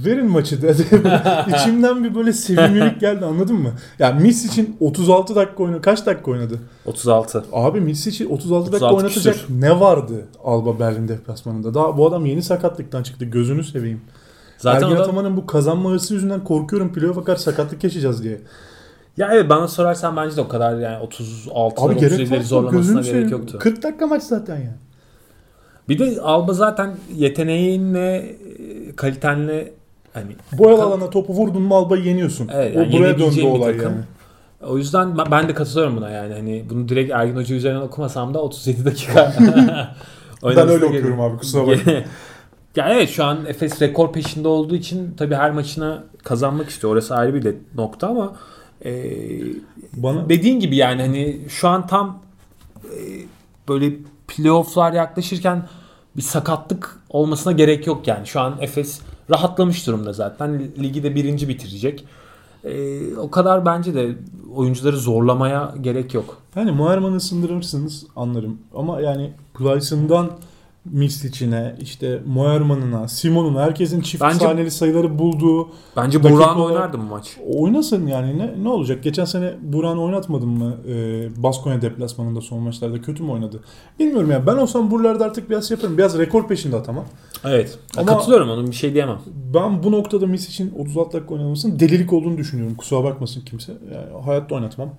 verin maçı dedi. İçimden bir böyle sevimlilik geldi anladın mı? Ya yani Miss için 36 dakika oynadı. Kaç dakika oynadı? 36. Abi Miss için 36, dakika oynatacak küsür. ne vardı Alba Berlin deplasmanında? Daha bu adam yeni sakatlıktan çıktı. Gözünü seveyim. Zaten Ergin Ataman'ın bu kazanma hırsı yüzünden korkuyorum playoff'a kadar sakatlık yaşayacağız diye. Ya evet bana sorarsan bence de o kadar yani 36 Abi 37'leri zorlamasına gerek yoktu. 40 dakika maç zaten yani. Bir de Alba zaten yeteneğinle kalitenle hani boyalı kal- alana topu vurdun mu Alba'yı yeniyorsun. Evet, yani o buraya döndü olay takım. yani. O yüzden ben de katılıyorum buna yani. Hani bunu direkt Ergin Hoca üzerinden okumasam da 37 dakika. ben öyle okuyorum abi kusura bakma. ya evet şu an Efes rekor peşinde olduğu için tabii her maçına kazanmak istiyor. Orası ayrı bir de nokta ama e, Bana... dediğin gibi yani hani şu an tam e, böyle playofflar yaklaşırken bir sakatlık olmasına gerek yok yani. Şu an Efes rahatlamış durumda zaten. Ligi de birinci bitirecek. Ee, o kadar bence de oyuncuları zorlamaya gerek yok. Yani Muharman'ı ısındırırsınız anlarım. Ama yani Plyson'dan Mislic'ine, işte Moerman'ına, Simon'una herkesin çift bence, saniyeli sayıları bulduğu Bence Buran oynardı mı maç? Oynasın yani ne ne olacak? Geçen sene Buran oynatmadın mı? Ee, Baskonya deplasmanında son maçlarda kötü mü oynadı? Bilmiyorum ya. Ben olsam buralarda artık biraz şey yaparım. Biraz rekor peşinde atamam. Evet. Ama katılıyorum onun bir şey diyemem. Ben bu noktada Mislic'in 36 dakika oynamasının delilik olduğunu düşünüyorum. Kusura bakmasın kimse. Yani hayatta oynatmam.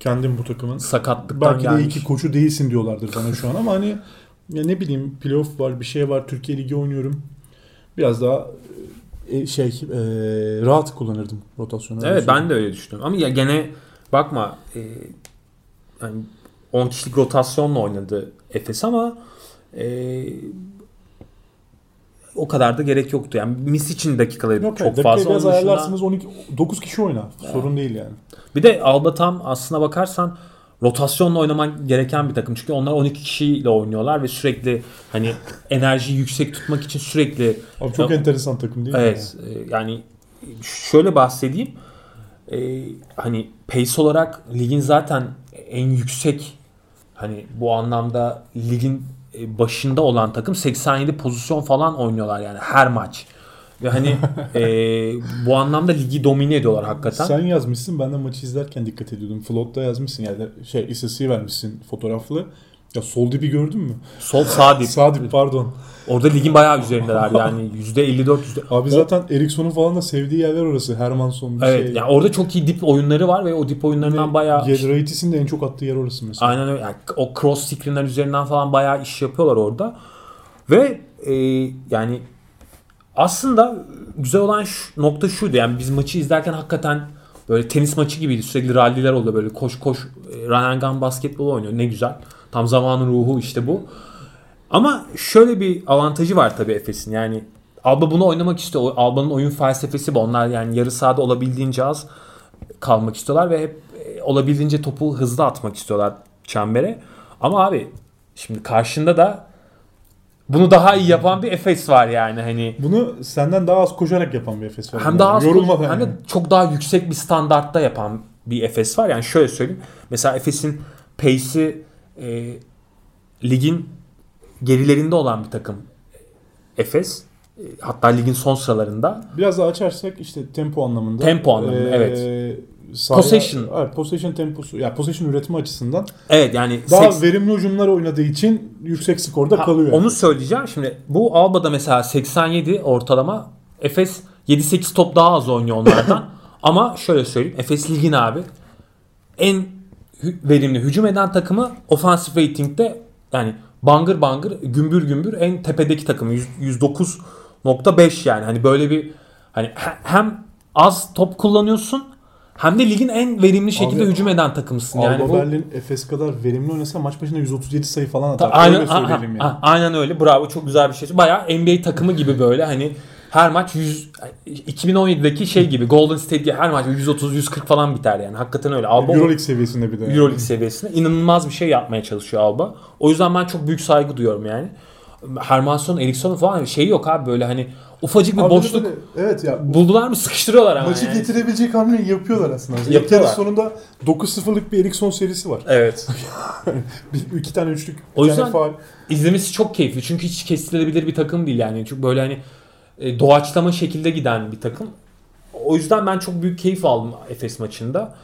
Kendim bu takımın. Sakatlıktan Belki gelmiş. de iyi ki koçu değilsin diyorlardır bana şu an ama hani ya ne bileyim playoff var bir şey var Türkiye Ligi oynuyorum. Biraz daha e, şey e, rahat kullanırdım rotasyonu. Evet ben de öyle düşünüyorum. Ama ya gene bakma e, yani 10 kişilik rotasyonla oynadı Efes ama e, o kadar da gerek yoktu. Yani Mis için dakikaları Yok, çok fazla. Biraz ayarlarsınız 12 9 kişi oyna. Sorun değil yani. Bir de Alba tam aslına bakarsan rotasyonla oynaman gereken bir takım. Çünkü onlar 12 kişiyle oynuyorlar ve sürekli hani enerjiyi yüksek tutmak için sürekli Abi çok ya, enteresan takım değil evet, mi? Evet. Yani şöyle bahsedeyim. Ee, hani pace olarak ligin zaten en yüksek hani bu anlamda ligin e, başında olan takım 87 pozisyon falan oynuyorlar yani her maç. Ve hani e, bu anlamda ligi domine ediyorlar hakikaten. Sen yazmışsın ben de maçı izlerken dikkat ediyordum. Float'ta yazmışsın yani şey istatistiği vermişsin fotoğraflı. Ya sol dibi gördün mü? Sol sağ dip. sağ dip pardon. Orada ligin bayağı üzerindeler yani %54 %. Abi zaten Ericsson'un falan da sevdiği yerler orası. Hermanson bir evet, şey. yani orada çok iyi dip oyunları var ve o dip oyunlarından ne, bayağı... Ratis'in de en çok attığı yer orası mesela. Aynen öyle. Yani o cross screenler üzerinden falan bayağı iş yapıyorlar orada. Ve e, yani aslında güzel olan şu, nokta şuydu. Yani biz maçı izlerken hakikaten böyle tenis maçı gibiydi. Sürekli ralliler oldu böyle koş koş run and gun basketbol oynuyor. Ne güzel. Tam zamanın ruhu işte bu. Ama şöyle bir avantajı var tabii Efes'in. Yani Alba bunu oynamak istiyor. Alba'nın oyun felsefesi bu. Onlar yani yarı sahada olabildiğince az kalmak istiyorlar ve hep e, olabildiğince topu hızlı atmak istiyorlar çembere. Ama abi şimdi karşında da bunu daha iyi yapan bir Efes var yani hani. Bunu senden daha az koşarak yapan bir Efes var. Hem yani. daha az Yorulmadan hem de çok daha yüksek bir standartta yapan bir Efes var. Yani şöyle söyleyeyim. Mesela Efes'in pace'i e, ligin gerilerinde olan bir takım Efes. E, hatta ligin son sıralarında. Biraz daha açarsak işte tempo anlamında. Tempo anlamında ee, evet sahaya, possession. Evet, possession temposu. Ya yani possession üretimi açısından. Evet yani daha seks... verimli hücumlar oynadığı için yüksek skorda ha, kalıyor. Onu söyleyeceğim. Şimdi bu Alba'da mesela 87 ortalama. Efes 7-8 top daha az oynuyor onlardan. Ama şöyle söyleyeyim. Efes ligin abi en verimli hücum eden takımı offensive rating'de yani bangır bangır gümbür gümbür en tepedeki takımı 109.5 yani hani böyle bir hani hem az top kullanıyorsun hem de ligin en verimli şekilde Abi, hücum eden takımısın. Alba Yani bu Berlin Efes kadar verimli oynasa maç başına 137 sayı falan Ta- atar. aynen, Öyle söyleyelim a- yani. a- aynen öyle. Bravo. Çok güzel bir şey. Bayağı NBA takımı gibi böyle hani her maç 100 2017'deki şey gibi Golden State her maç 130 140 falan biter yani. Hakikaten öyle. Alba Euroleague seviyesinde bir de. yani. Euroleague seviyesinde inanılmaz bir şey yapmaya çalışıyor Alba. O yüzden ben çok büyük saygı duyuyorum yani. Hermanson, Eriksson falan şey yok abi böyle hani ufacık bir Abi boşluk böyle- evet ya. buldular mı sıkıştırıyorlar ama Maçı yani. getirebilecek hamleyi yapıyorlar aslında. Yapıyorlar. sonunda 9-0'lık bir Eriksson serisi var. Evet. Bir, iki tane üçlük, O bir yüzden- tane faul. İzlemesi çok keyifli çünkü hiç kesilebilir bir takım değil yani. Çünkü böyle hani e, doğaçlama şekilde giden bir takım. O yüzden ben çok büyük keyif aldım Efes maçında.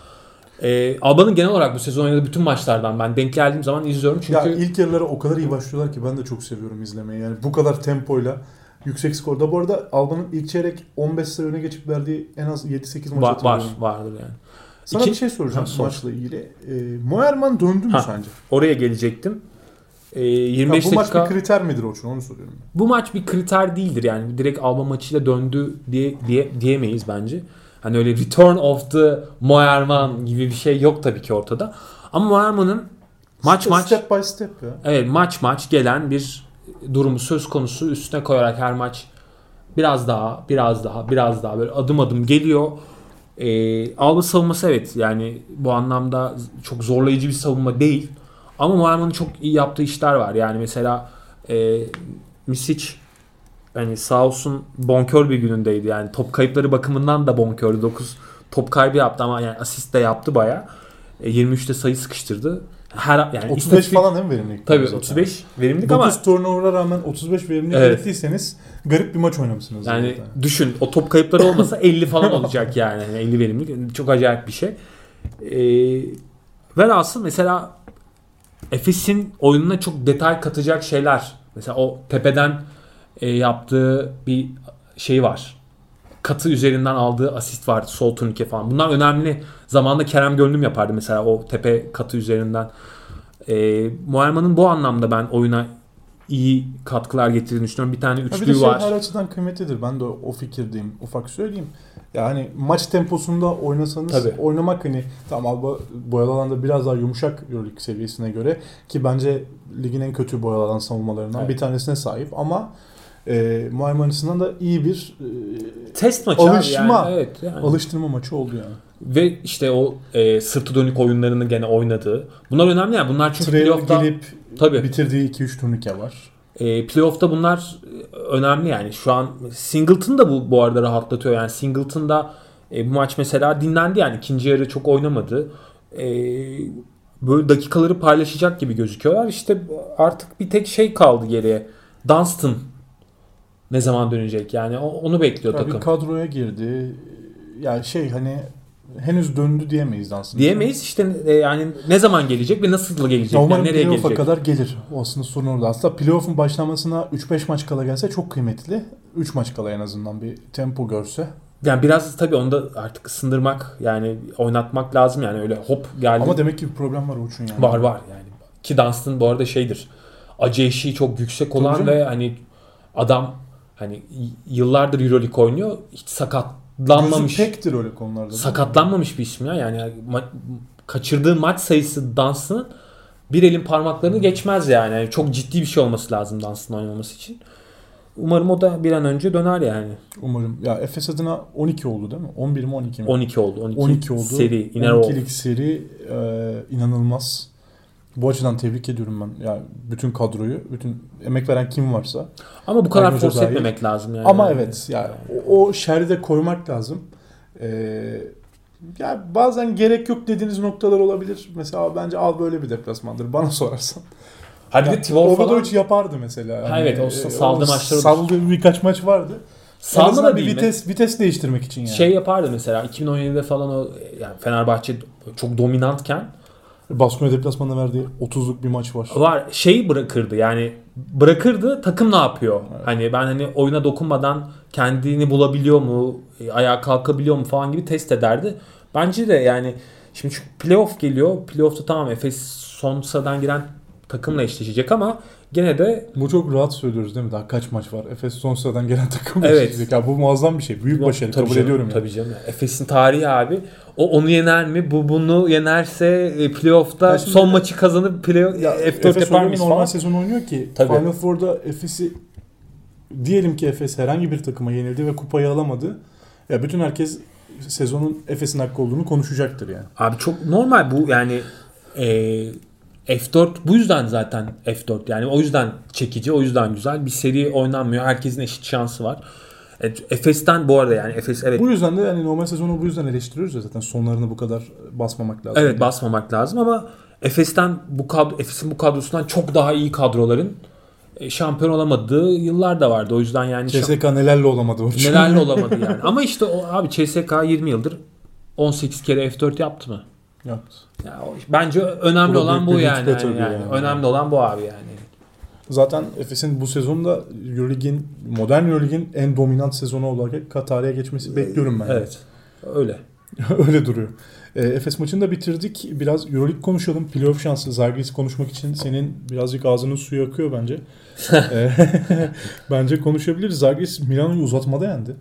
E, Alba'nın genel olarak bu sezon oynadığı bütün maçlardan ben denk geldiğim zaman izliyorum çünkü Ya ilk yarılara o kadar iyi başlıyorlar ki ben de çok seviyorum izlemeyi. Yani bu kadar tempoyla yüksek skorda. Bu arada Alba'nın ilk çeyrek 15 sayı öne geçip verdiği en az 7-8 maç var, var vardır yani. Sana İki- bir şey soracağım Ha, sor. maçla ilgili. E, Moerman döndü mü Ha. sence? Oraya gelecektim. E, Ha, 25 bu maç dakika bir kriter midir Orçun onu soruyorum. bu maç bir kriter değildir yani. Direkt Alba maçıyla döndü diye, diye diyemeyiz bence. Hani öyle return of the Moerman gibi bir şey yok tabii ki ortada. Ama Moerman'ın maç Step- maç Step by step ya. Evet maç maç gelen bir durumu söz konusu üstüne koyarak her maç biraz daha biraz daha biraz daha böyle adım adım geliyor. Ee, Alba savunması evet yani bu anlamda çok zorlayıcı bir savunma değil. Ama Muharman'ın çok iyi yaptığı işler var. Yani mesela e, Misic hani sağ olsun bonkör bir günündeydi. Yani top kayıpları bakımından da bonkördü. 9 top kaybı yaptı ama yani asist de yaptı baya. E, 23'te sayı sıkıştırdı. Her yani 35 istatistik- falan değil mi verimlilik? Tabii zaten? 35 verimlilik 9 ama turnover'a rağmen 35 verimlilik Evet. ürettiyseniz garip bir maç oynamışsınız. yani zaten. düşün o top kayıpları olmasa 50 falan olacak yani. yani 50 verimlilik çok acayip bir şey. Ee, velhasıl mesela Efes'in oyununa çok detay katacak şeyler. Mesela o tepeden e, yaptığı bir şey var. Katı üzerinden aldığı asist vardı. Sol turnike falan. Bunlar önemli. Zamanında Kerem Gönlüm yapardı mesela o tepe katı üzerinden. E, Muayman'ın bu anlamda ben oyuna iyi katkılar getirdiğini düşünüyorum. Bir tane Ha bir şey var. her açıdan kıymetlidir. Ben de o fikirdeyim. Ufak söyleyeyim. Yani maç temposunda oynasanız Tabii. oynamak hani tamam Alba boyalı alanda biraz daha yumuşak Euroleague seviyesine göre ki bence ligin en kötü boyalı alan savunmalarından Evet. bir tanesine sahip ama e, Muayman açısından da iyi bir e, Test maçı Alışma. yani. Evet, yani. alıştırma maçı oldu yani. Ve işte o e, sırtı dönük oyunlarını gene oynadığı. Bunlar önemli ya. Bunlar çünkü Trailer playoff'ta gelip tabii bitirdiği 2-3 turnike var. e, playoff'ta bunlar e, önemli yani. Şu an Singleton da bu bu arada rahatlatıyor. Yani Singleton da e, bu maç mesela dinlendi yani. ikinci yarı çok oynamadı. E, böyle dakikaları paylaşacak gibi gözüküyorlar. İşte artık bir tek şey kaldı geriye. Dunstan ne zaman dönecek? Yani onu bekliyor Ya bir takım. kadroya girdi. Yani şey hani henüz döndü diyemeyiz aslında. Diyemeyiz işte e, yani ne zaman gelecek ve nasıl gelecek? Ya Yani nereye gelecek? kadar gelir. O aslında sorun orada. Aslında playoff'un başlamasına 3-5 maç kala gelse çok kıymetli. 3 maç kala en azından bir tempo görse. Yani biraz tabii onu da artık ısındırmak yani oynatmak lazım yani öyle hop geldi. Ama demek ki bir problem var Uç'un yani. var var yani. Ki Dunstan bu arada şeydir. Acı eşiği çok yüksek olan ve hani adam hani yıllardır EuroLeague oynuyor. Hiç sakatlanmamış. Gözü pektir öyle konularda. sakatlanmamış bir isim ya. Yani ma- kaçırdığı maç sayısı Dunstan'ın bir elin parmaklarını geçmez yani. Yani Çok ciddi bir şey olması lazım Dunstan oynaması için. Umarım o da bir an önce döner yani. Umarım. Ya Efes adına 12 oldu değil mi? 11 mi 12 mi? 12 oldu. 12, 12 oldu. Seri. Iner o. 12'lik seri e, inanılmaz. Bu açıdan tebrik ediyorum ben. Yani bütün kadroyu, bütün emek veren kim varsa. Ama bu kadar force etmemek lazım yani. Ama evet yani o, o şerri de koymak lazım. Ee, ya bazen gerek yok dediğiniz noktalar olabilir. Mesela bence al böyle bir deplasmandır bana sorarsan. Hadi Ya, de falan Obradovic yapardı mesela. Ha, evet, o e, saldığı maçları. Saldığı birkaç maç vardı. salma da bir değil mi? vites vites değiştirmek için yani. Şey yapardı mesela 2017'de falan o yani Fenerbahçe çok dominantken Baskonya deplasmanına verdiği 30'luk bir maç var. var şeyi bırakırdı yani bırakırdı takım ne yapıyor? Hani ben hani oyuna dokunmadan kendini bulabiliyor mu? e, Ayağa kalkabiliyor mu falan gibi test ederdi. Bence de yani şimdi çünkü playoff geliyor. Playoff'ta tamam Efes son sıradan giren takımla eşleşecek ama gene de Bu çok rahat söylüyoruz değil mi? Daha kaç maç var? Efes son sıradan gelen takım. Evet. Ya bu muazzam bir şey. Büyük başarı. Tabii kabul canım, ediyorum yani. Tabii canım. Efes'in tarihi abi. O onu yener mi? Bu bunu yenerse e, playoff'ta son maçı kazanıp playoff Ya F4 Efes yapar mıyız normal falan? sezon oynuyor ki Tabii. Final Four'da Efes'i diyelim ki Efes herhangi bir takıma yenildi ve kupayı alamadı. Ya bütün herkes sezonun Efes'in hakkı olduğunu konuşacaktır yani. Abi çok normal bu yani e, F4 bu yüzden zaten F4 yani o yüzden çekici o yüzden güzel bir seri oynanmıyor herkesin eşit şansı var. E, Efes'ten bu arada yani Efes evet Bu yüzden de yani normal sezonu bu yüzden eleştiriyoruz ya zaten sonlarını bu kadar basmamak lazım. evet basmamak lazım ama Efes'ten bu kadro Efes'in bu kadrosundan çok daha iyi kadroların e, şampiyon olamadığı yıllar da vardı. O yüzden yani CSK nelerle olamadı Orçun. nelerle olamadı yani. Ama işte o abi CSK 20 yıldır 18 kere F4 yaptı mı? Yaptı. Ya bence önemli Bu olan bu yani. yani, yani. Önemli olan bu abi yani. Zaten Efes'in bu sezonda Euroleague'in modern Euroleague'in en dominant sezonu olarak tarihe geçmesi bekliyorum ben. Evet. Öyle. Öyle duruyor. E, Efes maçını da bitirdik. Biraz Euroleague konuşalım. Playoff şansı Zalgiris konuşmak için senin birazcık ağzının suyu akıyor bence. E, bence konuşabiliriz. Zalgiris Milano'yu uzatmada yendi.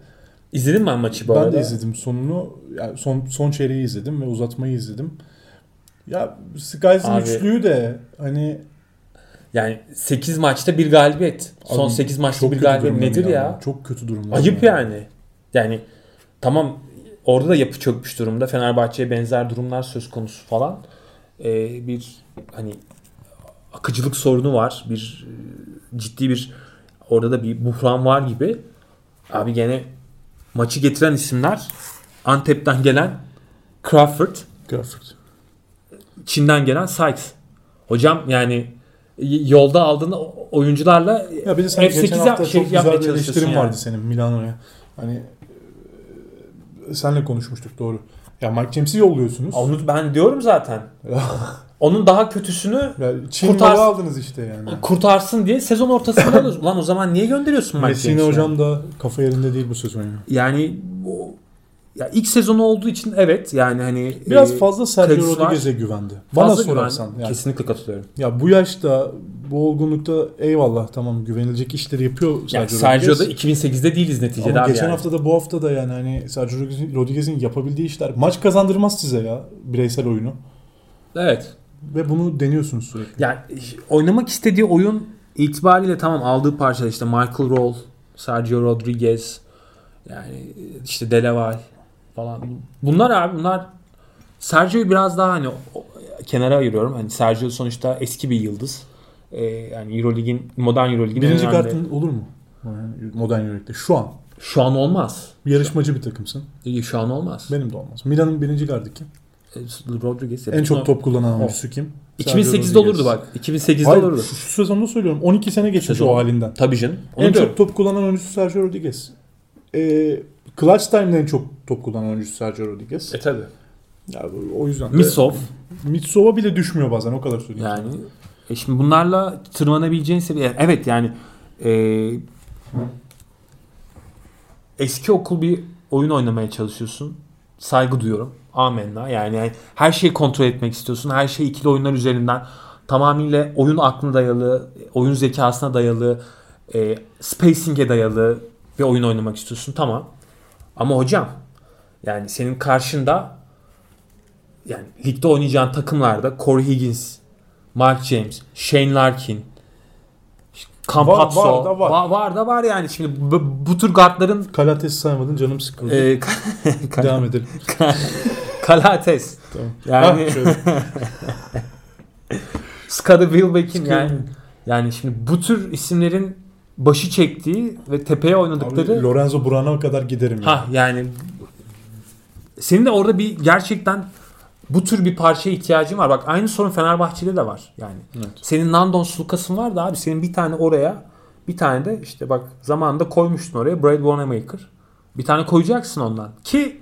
İzledin mi ben maçı bu ben arada? de izledim sonunu. Yani son son çeyreği izledim ve uzatmayı izledim. Ya Skys'ın Abi- üçlüğü de hani Yani 8 maçta bir galibiyet. Son Abi, 8 maçta bir galibiyet nedir Milano. ya? Çok kötü durumda. Ayıp yani. Yani tamam orada da yapı çökmüş durumda. Fenerbahçe'ye benzer durumlar söz konusu falan. Ee, bir hani akıcılık sorunu var. Bir e, ciddi bir orada da bir buhran var gibi. Abi gene maçı getiren isimler Antep'ten gelen Crawford, Crawford. Çin'den gelen Sykes. Hocam yani yolda aldığın oyuncularla Ya bir de sen F8 geçen hafta şey çok yapmaya güzel bir eleştirin yani. vardı senin Milano'ya. Hani e, senle konuşmuştuk doğru. Ya Mike James'i yolluyorsunuz. Onu ben diyorum zaten. Onun daha kötüsünü Ya Çin Kurtar- malı aldınız işte yani. kurtarsın diye sezon ortasında alıyorsun. Ulan o zaman niye gönderiyorsun Mike Messina James'i? hocam da kafa yerinde değil bu sezon yani. Yani o, ya ilk sezonu olduğu için evet yani hani Biraz e, fazla Sergio kredisi var. Rodriguez'e güvendi. Bana fazla sorarsan. güven- Yani, kesinlikle katılıyorum. ya bu yaşta bu olgunlukta eyvallah tamam güvenilecek işleri yapıyor Yani Sergio Sergio'da Rodriguez. 2008'de değiliz neticede Ama abi geçen yani. hafta da bu hafta da yani hani Sergio Rodriguez'in yapabildiği işler maç kazandırmaz size ya bireysel oyunu. Evet. Ve bunu deniyorsunuz sürekli. Yani oynamak istediği oyun itibariyle tamam aldığı parçalar işte Michael Roll, Sergio Rodriguez, yani işte Delaval falan. Bunlar abi bunlar Sergio'yu biraz daha hani kenara ayırıyorum. Hani Sergio sonuçta eski bir yıldız. Ee, yani Eurolig'in modern Eurolig'in Birinci önemli- kartın olur mu? Modern Euroleague'de. Şu an. Şu an olmaz. Yarışmacı bir takımsın. İyi, Şu an olmaz. Benim de olmaz. Milan'ın birinci gardı kim? Ee, Rodriguez. En çok top kullanan oyuncusu kim? Sergio 2008'de Rodriguez. olurdu bak. 2008'de Hayır, olurdu. şu, şu sezonda söylüyorum. 12 sene geçmiş Sezon. o halinden. Tabii canım. Onu en diyorum. çok top kullanan oyuncusu Sergio Rodriguez. Ee, Clutch Time'da en çok top kullanan oyuncusu Sergio Rodriguez. E tabii. Ya, o yüzden de Misov. Mitsova bile düşmüyor bazen o kadar söyleyeyim. Yani e şimdi bunlarla tırmanabileceğin seviye. Evet yani e, eski okul bir oyun oynamaya çalışıyorsun. Saygı duyuyorum. Amenna. Yani, yani her şeyi kontrol etmek istiyorsun. Her şey ikili oyunlar üzerinden tamamıyla oyun aklına dayalı, oyun zekasına dayalı, e, spacing'e dayalı bir oyun oynamak istiyorsun. Tamam. Ama hocam yani senin karşında yani ligde oynayacağın takımlarda Corey Higgins, Mark James, Shane Larkin, Campazzo Var- var da var. var. var da var yani şimdi bu, bu tür guardların Kalates saymadın canım sıkıldı. e, Devam edelim. Kalates Tamam. yani Ha, şöyle. Scottie Wilbeck'in yani yani şimdi bu tür isimlerin başı çektiği ve tepeye oynadıkları Abi, Lorenzo Buran'a kadar giderim. Ha yani senin de orada bir gerçekten bu tür bir parçaya ihtiyacın var. Bak aynı sorun Fenerbahçe'de de var. Yani Evet. senin Nandon Sulukas'ın var da abi senin bir tane oraya bir tane de işte bak zamanında koymuştun oraya Brad Wanamaker. Bir tane koyacaksın ondan ki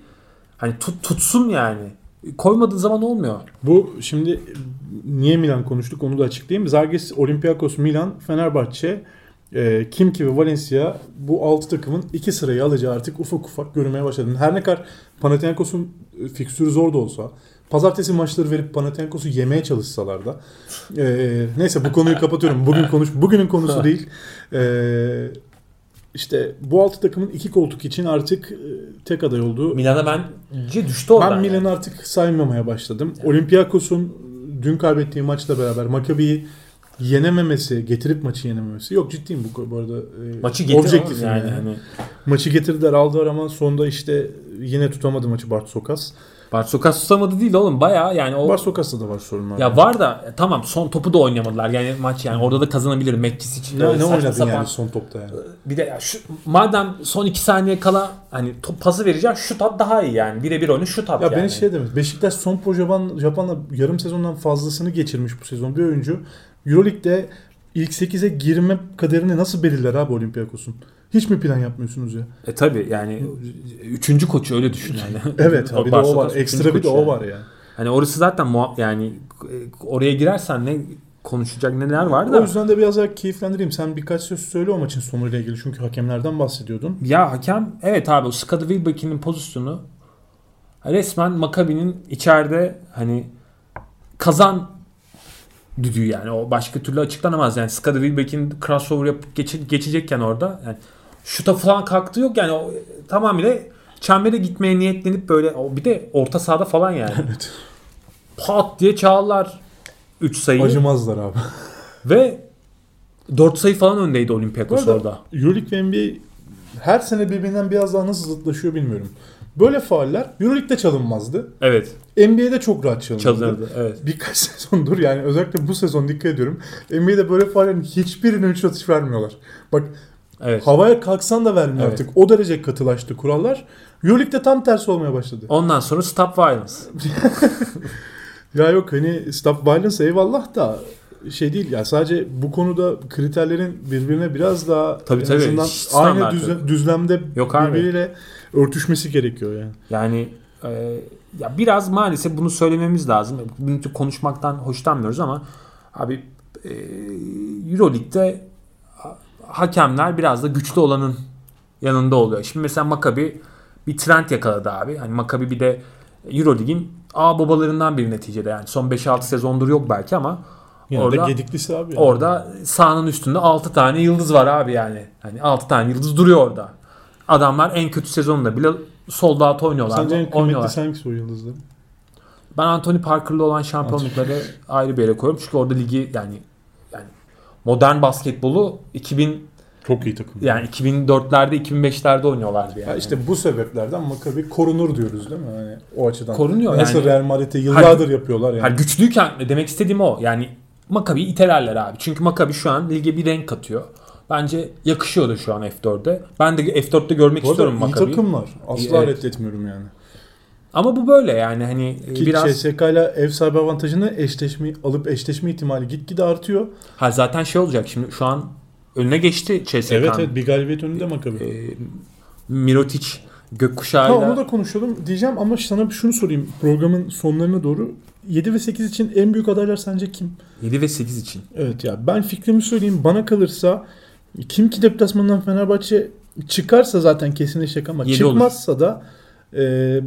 hani tut, tutsun yani. Koymadığın zaman olmuyor. Bu şimdi niye Milan konuştuk onu da açıklayayım. Zalgiris, Olympiakos, Milan, Fenerbahçe e, Kimki ve Valencia bu 6 takımın iki sırayı alacağı artık ufak ufak görmeye başladı. Her ne kadar Panathinaikos'un e, fikstürü zor da olsa pazartesi maçları verip Panathinaikos'u yemeye çalışsalar da e, neyse bu konuyu kapatıyorum. Bugün konuş bugünün konusu değil. E, işte bu altı takımın iki koltuk için artık e, tek aday olduğu. Milan'a bence düştü oradan. Ben Milan'ı artık saymamaya başladım. Olympiakos'un dün kaybettiği maçla beraber Maccabi'yi yenememesi, getirip maçı yenememesi. Yok ciddiyim bu, bu arada. E, Maçı getir yani. yani. Hani Maçı getirdiler aldılar ama sonda işte yine tutamadı maçı Bart Sokas. Bart Sokas tutamadı değil oğlum. Baya yani o Bart Sokas'ta da var sorunlar. ya var da e, tamam son topu da oynamadılar. Yani maç yani orada da kazanabilir. Mekcis için ne, ne saçma oynadın sapan. yani son topta yani. Bir de ya şu madem son 2 saniye kala hani top pası vereceğim şut at daha iyi yani. Birebir oyunu şut at Ya yani. beni şey demek. Beşiktaş son pro Japan, Japan'la yarım sezondan fazlasını geçirmiş bu sezon bir oyuncu. Euroleague'de ilk 8'e girme kaderini nasıl belirler abi Olympiakos'un? Hiç mi plan yapmıyorsunuz ya? E tabi yani üçüncü koçu öyle düşün yani. Evet bir de o var. Ekstra bir de o yani. var yani. Hani orası zaten yani e, oraya girersen ne konuşacak neler var da. O yüzden de biraz daha keyiflendireyim. Sen birkaç söz söyle o maçın sonuyla ilgili. Çünkü hakemlerden bahsediyordun. Ya hakem evet abi o Skada Wilbeck'in pozisyonu resmen Maccabi'nin içeride hani kazan düdüğü yani o başka türlü açıklanamaz yani Skada Wilbeck'in crossover yapıp geçe- geçecekken orada yani şuta falan kalktı yok yani o tamamıyla çembere gitmeye niyetlenip böyle o bir de orta sahada falan yani. Evet. Pat diye çağırlar 3 sayıyı Acımazlar abi. ve 4 sayı falan öndeydi Olympiakos orada. Euroleague ve NBA her sene birbirinden biraz daha nasıl zıtlaşıyor bilmiyorum. Böyle fauller Euroleague'de çalınmazdı. Evet. NBA'de çok rahat çalınırdı. Çalınırdı. Evet. Birkaç sezondur yani özellikle bu sezon dikkat ediyorum. NBA'de böyle faullerin hiçbirine 3 atış vermiyorlar. Bak Evet. havaya kalksan da vermiyor Evet. artık. O derece katılaştı kurallar. Euroleague'de tam tersi olmaya başladı. Ondan sonra Stop Violence. Ya yok hani stop violence eyvallah da şey değil ya sadece bu konuda kriterlerin birbirine biraz daha Tabii, en tabii. azından aynı düzle- düzlemde Yok abi. Örtüşmesi gerekiyor yani. Yani e, ya biraz maalesef bunu söylememiz lazım. Bunu konuşmaktan hoşlanmıyoruz ama abi e, Euroleague'de ha- hakemler biraz da güçlü olanın yanında oluyor. Şimdi mesela Maccabi bir trend yakaladı abi. Hani Maccabi bir de Euroleague'in A babalarından bir neticede yani. Son 5-6 sezondur yok belki ama Yani Orada- gediklisi abi. yani. Orada sahanın üstünde 6 tane yıldız var abi yani. Hani 6 tane yıldız duruyor orada. Adamlar en kötü sezonunda bile sold out oynuyorlar. Sence en kıymetlisi hangisi o yıldızların? Ben Anthony Parker'lı olan şampiyonlukları ayrı bir yere koyuyorum. Çünkü orada ligi yani yani modern basketbolu 2000 Çok iyi takım. yani 2004'lerde 2005'lerde oynuyorlardı yani. Ya işte bu sebeplerden Maccabi korunur diyoruz değil mi? Yani o açıdan. Korunuyor Nasıl yani. Real Madrid'e yıllardır yapıyorlar yani. Yani güçlüyken demek istediğim o. Yani Maccabi itelerler abi. Çünkü Maccabi şu an lige bir renk katıyor. Bence yakışıyor da şu an F4'te. Ben de F4'te görmek Bu istiyorum iyi Maccabi'yi. takımlar. Asla Evet. reddetmiyorum yani. Ama bu böyle yani hani e, Ki biraz CSK ile ev sahibi avantajını eşleşme, alıp eşleşme ihtimali gitgide artıyor. ha zaten şey olacak şimdi şu an önüne geçti CSK'nın. Evet evet bir galibiyet önünde Maccabi. E, Mirotic Ha gökkuşağıyla onu da konuşalım diyeceğim ama sana şunu sorayım. Programın sonlarına doğru 7 ve 8 için en büyük adaylar sence kim? 7 ve 8 için. Evet ya ben fikrimi söyleyeyim. Bana kalırsa kim ki deplasmandan Fenerbahçe çıkarsa zaten kesinleşecek ama Yedi olur. çıkmazsa da e,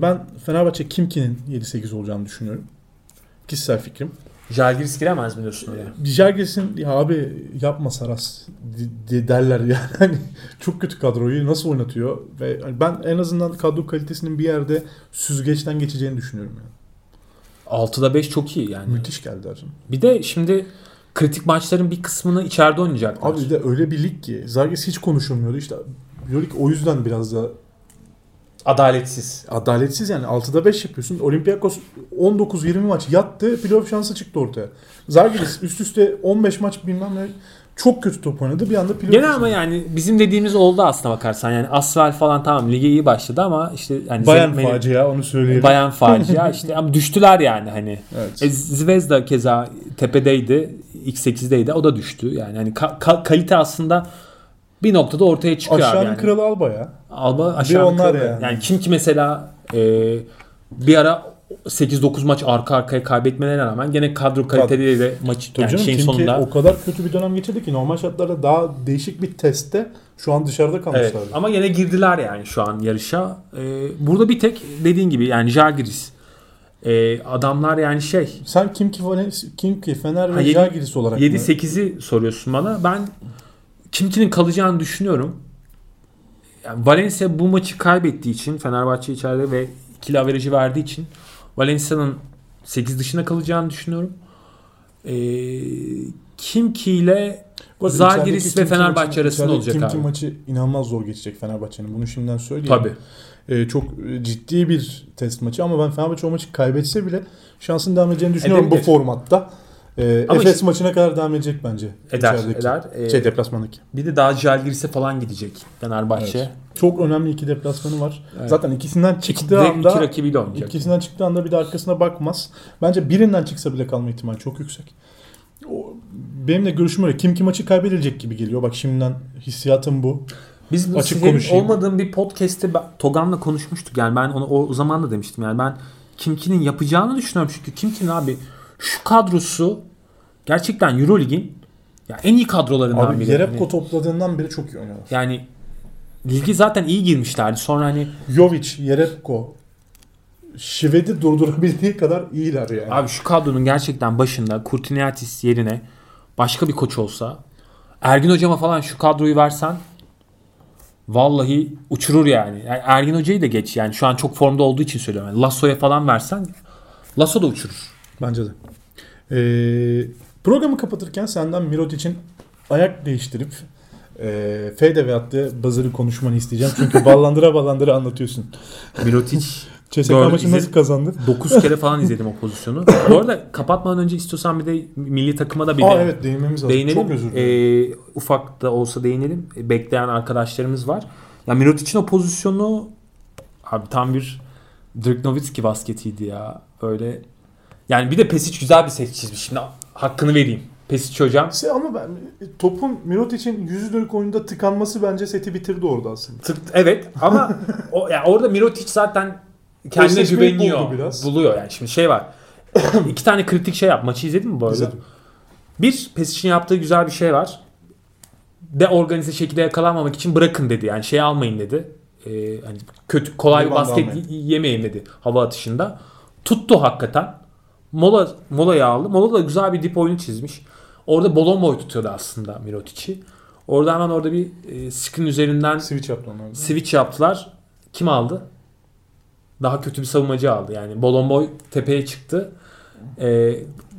ben Fenerbahçe Kimki'nin 7-8 olacağını düşünüyorum. Kişisel fikrim. Jalgiris giremez mi diyorsun oraya? Jalgiris'in ya abi yapma Saras di- derler yani. Hani çok kötü kadroyu nasıl oynatıyor ve hani ben en azından kadro kalitesinin bir yerde süzgeçten geçeceğini düşünüyorum yani. 6'da 5 çok iyi yani. Müthiş geldi Arjun. Bir de şimdi kritik maçların bir kısmını içeride oynayacaklar. Abi de öyle bir lig ki Zalgiris hiç konuşulmuyordu işte. Euroleague o yüzden biraz da Adaletsiz. adaletsiz yani 6'da 5 yapıyorsun. Olympiakos 19-20 maç yattı. Playoff şansı çıktı ortaya. Zalgiris üst üste 15 maç bilmem ne çok kötü top oynadı. Bir anda playoff Gene şansı. ama yani bizim dediğimiz oldu aslına bakarsan. Yani Asvel falan tamam lige iyi başladı ama işte hani Bayan Zevmeli- facia onu söyleyelim. Bayan facia işte ama düştüler yani hani. Evet. E, Zvezda keza tepedeydi. X8'deydi. O da düştü. Yani hani ka- ka- kalite aslında bir noktada ortaya çıkıyor Aşağının yani. kralı Alba ya. Alba aşağı onlar yukarı. yani. Yani kim ki mesela e, bir ara 8-9 maç arka arkaya kaybetmelerine rağmen gene kadro kaliteleriyle maçı Tabii yani canım şeyin sonunda o kadar kötü bir dönem geçirdi ki normal şartlarda daha değişik bir testte şu an dışarıda Evet, kalmışlardı. ama yine girdiler yani şu an yarışa. Ee, burada bir tek dediğin gibi yani Jalgiris. Ee, adamlar yani şey Sen Kimki, Fener- Kimki Fener Ha, ve Žalgiris olarak mı? 7-8'i soruyorsun bana. Ben Kimki'nin kalacağını düşünüyorum. Yani Valencia bu maçı kaybettiği için Fenerbahçe içeride ve ikili averajı verdiği için Valencia'nın 8 dışında kalacağını düşünüyorum. Ee, Kimki ile Bu içerideki ve Fenerbahçe arasında olacak Kimki abi. maçı inanılmaz zor geçecek Fenerbahçe'nin. Bunu şimdiden söyleyeyim. Tabii. Ee, çok e, ciddi bir test maçı ama ben Fenerbahçe o maçı kaybetse bile şansın devam edeceğini düşünüyorum bu Edebilir. formatta. Ee, Ama Efes işte- maçına kadar devam edecek bence. Eder, içerideki. eder. Ee, Şey deplasmandaki. Bir de daha Jalgiris'e falan gidecek Fenerbahçe. Evet. Çok önemli iki deplasmanı var. Evet. Zaten ikisinden İki, çıktığı direkt anda iki rakibiyle oynayacak. ikisinden çıktığı anda bir de arkasına bakmaz. Bence birinden çıksa bile kalma ihtimali çok yüksek. O, benim de görüşüm öyle. Kim kim maçı kaybedilecek gibi geliyor. Bak şimdiden hissiyatım bu. Biz Açık konuşayım. olmadığım bir podcast'te Togan'la konuşmuştuk. Yani ben onu o zaman da demiştim. Yani ben Kimki'nin yapacağını düşünüyorum. Çünkü Kimki'nin abi şu kadrosu gerçekten Eurolig'in ya en iyi kadrolarından Abi biri. Yerepko Hani topladığından beri çok iyi oynuyorlar. yani ligi zaten iyi girmişlerdi. Sonra hani Jovic, Yerepko, Şived'i durdurabildiği kadar iyiler yani. abi şu kadronun gerçekten başında Kurtiniatis yerine başka bir koç olsa Ergin hocama falan şu kadroyu versen vallahi uçurur yani. yani Ergin hocayı da geç yani şu an çok formda olduğu için söylüyorum. Yani Lasso'ya falan versen Lasso da uçurur. Bence de. Ee, programı kapatırken senden Mirot için ayak değiştirip e, fade ve attığı buzzer'ı konuşmanı isteyeceğim. Çünkü ballandıra ballandıra anlatıyorsun. Mirotic CSK maçı nasıl kazandı? 9 kere falan izledim o pozisyonu. Bu arada kapatmadan önce istiyorsan bir de milli takıma da bir Aa de evet değinmemiz lazım. değinelim. Çok özür dilerim. Ee, ufak da olsa değinelim. Ee, Bekleyen arkadaşlarımız var. Ya Mirotic'in o pozisyonu abi tam bir Dirk Nowitzki basketiydi ya. Öyle yani bir de Pesic güzel bir set çizmiş. Şimdi hakkını vereyim. Pesic hocam Se- Ama ben topun Mirot için yüzü dönük oyunda tıkanması bence seti bitirdi orada aslında. Tık, evet ama o, yani orada Mirotic zaten kendine Eşleşmeyi güveniyor. buldu biraz. Buluyor yani. Şimdi şey var. İki tane kritik şey yap. Maçı izledin mi bu arada? İzledim. Bir, Pesic'in yaptığı güzel bir şey var. De organize şekilde yakalanmamak için bırakın dedi. Yani şey almayın dedi. Ee, hani kötü kolay bir Rebound basket almayın. y- yemeyin dedi hava atışında. Tuttu hakikaten. Mola molayı aldı. Mola da güzel bir dip oyunu çizmiş. Orada bolon boy tutuyordu aslında Mirotic'i. Orada hemen orada bir e, screen üzerinden Switch yaptı onlar. switch yaptılar. Kim aldı? Daha kötü bir savunmacı aldı. Yani Bolonboy tepeye çıktı. E,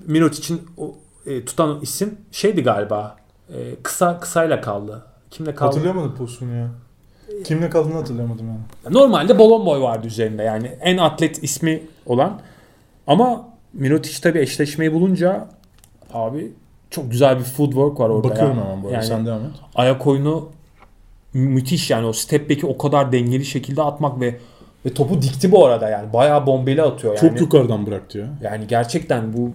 Mirotic'in o, e, tutan isim şeydi galiba. E, kısa kısayla kaldı. Kimle kaldı? Hatırlayamadım pozisyonu ya. Kimle kaldığını hatırlayamadım yani. Normalde Bolonboy vardı üzerinde. Yani en atlet ismi olan. Ama Mirotic tabii eşleşmeyi bulunca abi çok güzel bir footwork var orada. Bakıyorum ya. hemen bu. Yani Sen devam et. ayak oyunu mü- müthiş yani o step back'i o kadar dengeli şekilde atmak ve ve topu dikti bu arada yani bayağı bombeli atıyor yani. Çok yukarıdan bıraktı ya. Yani gerçekten bu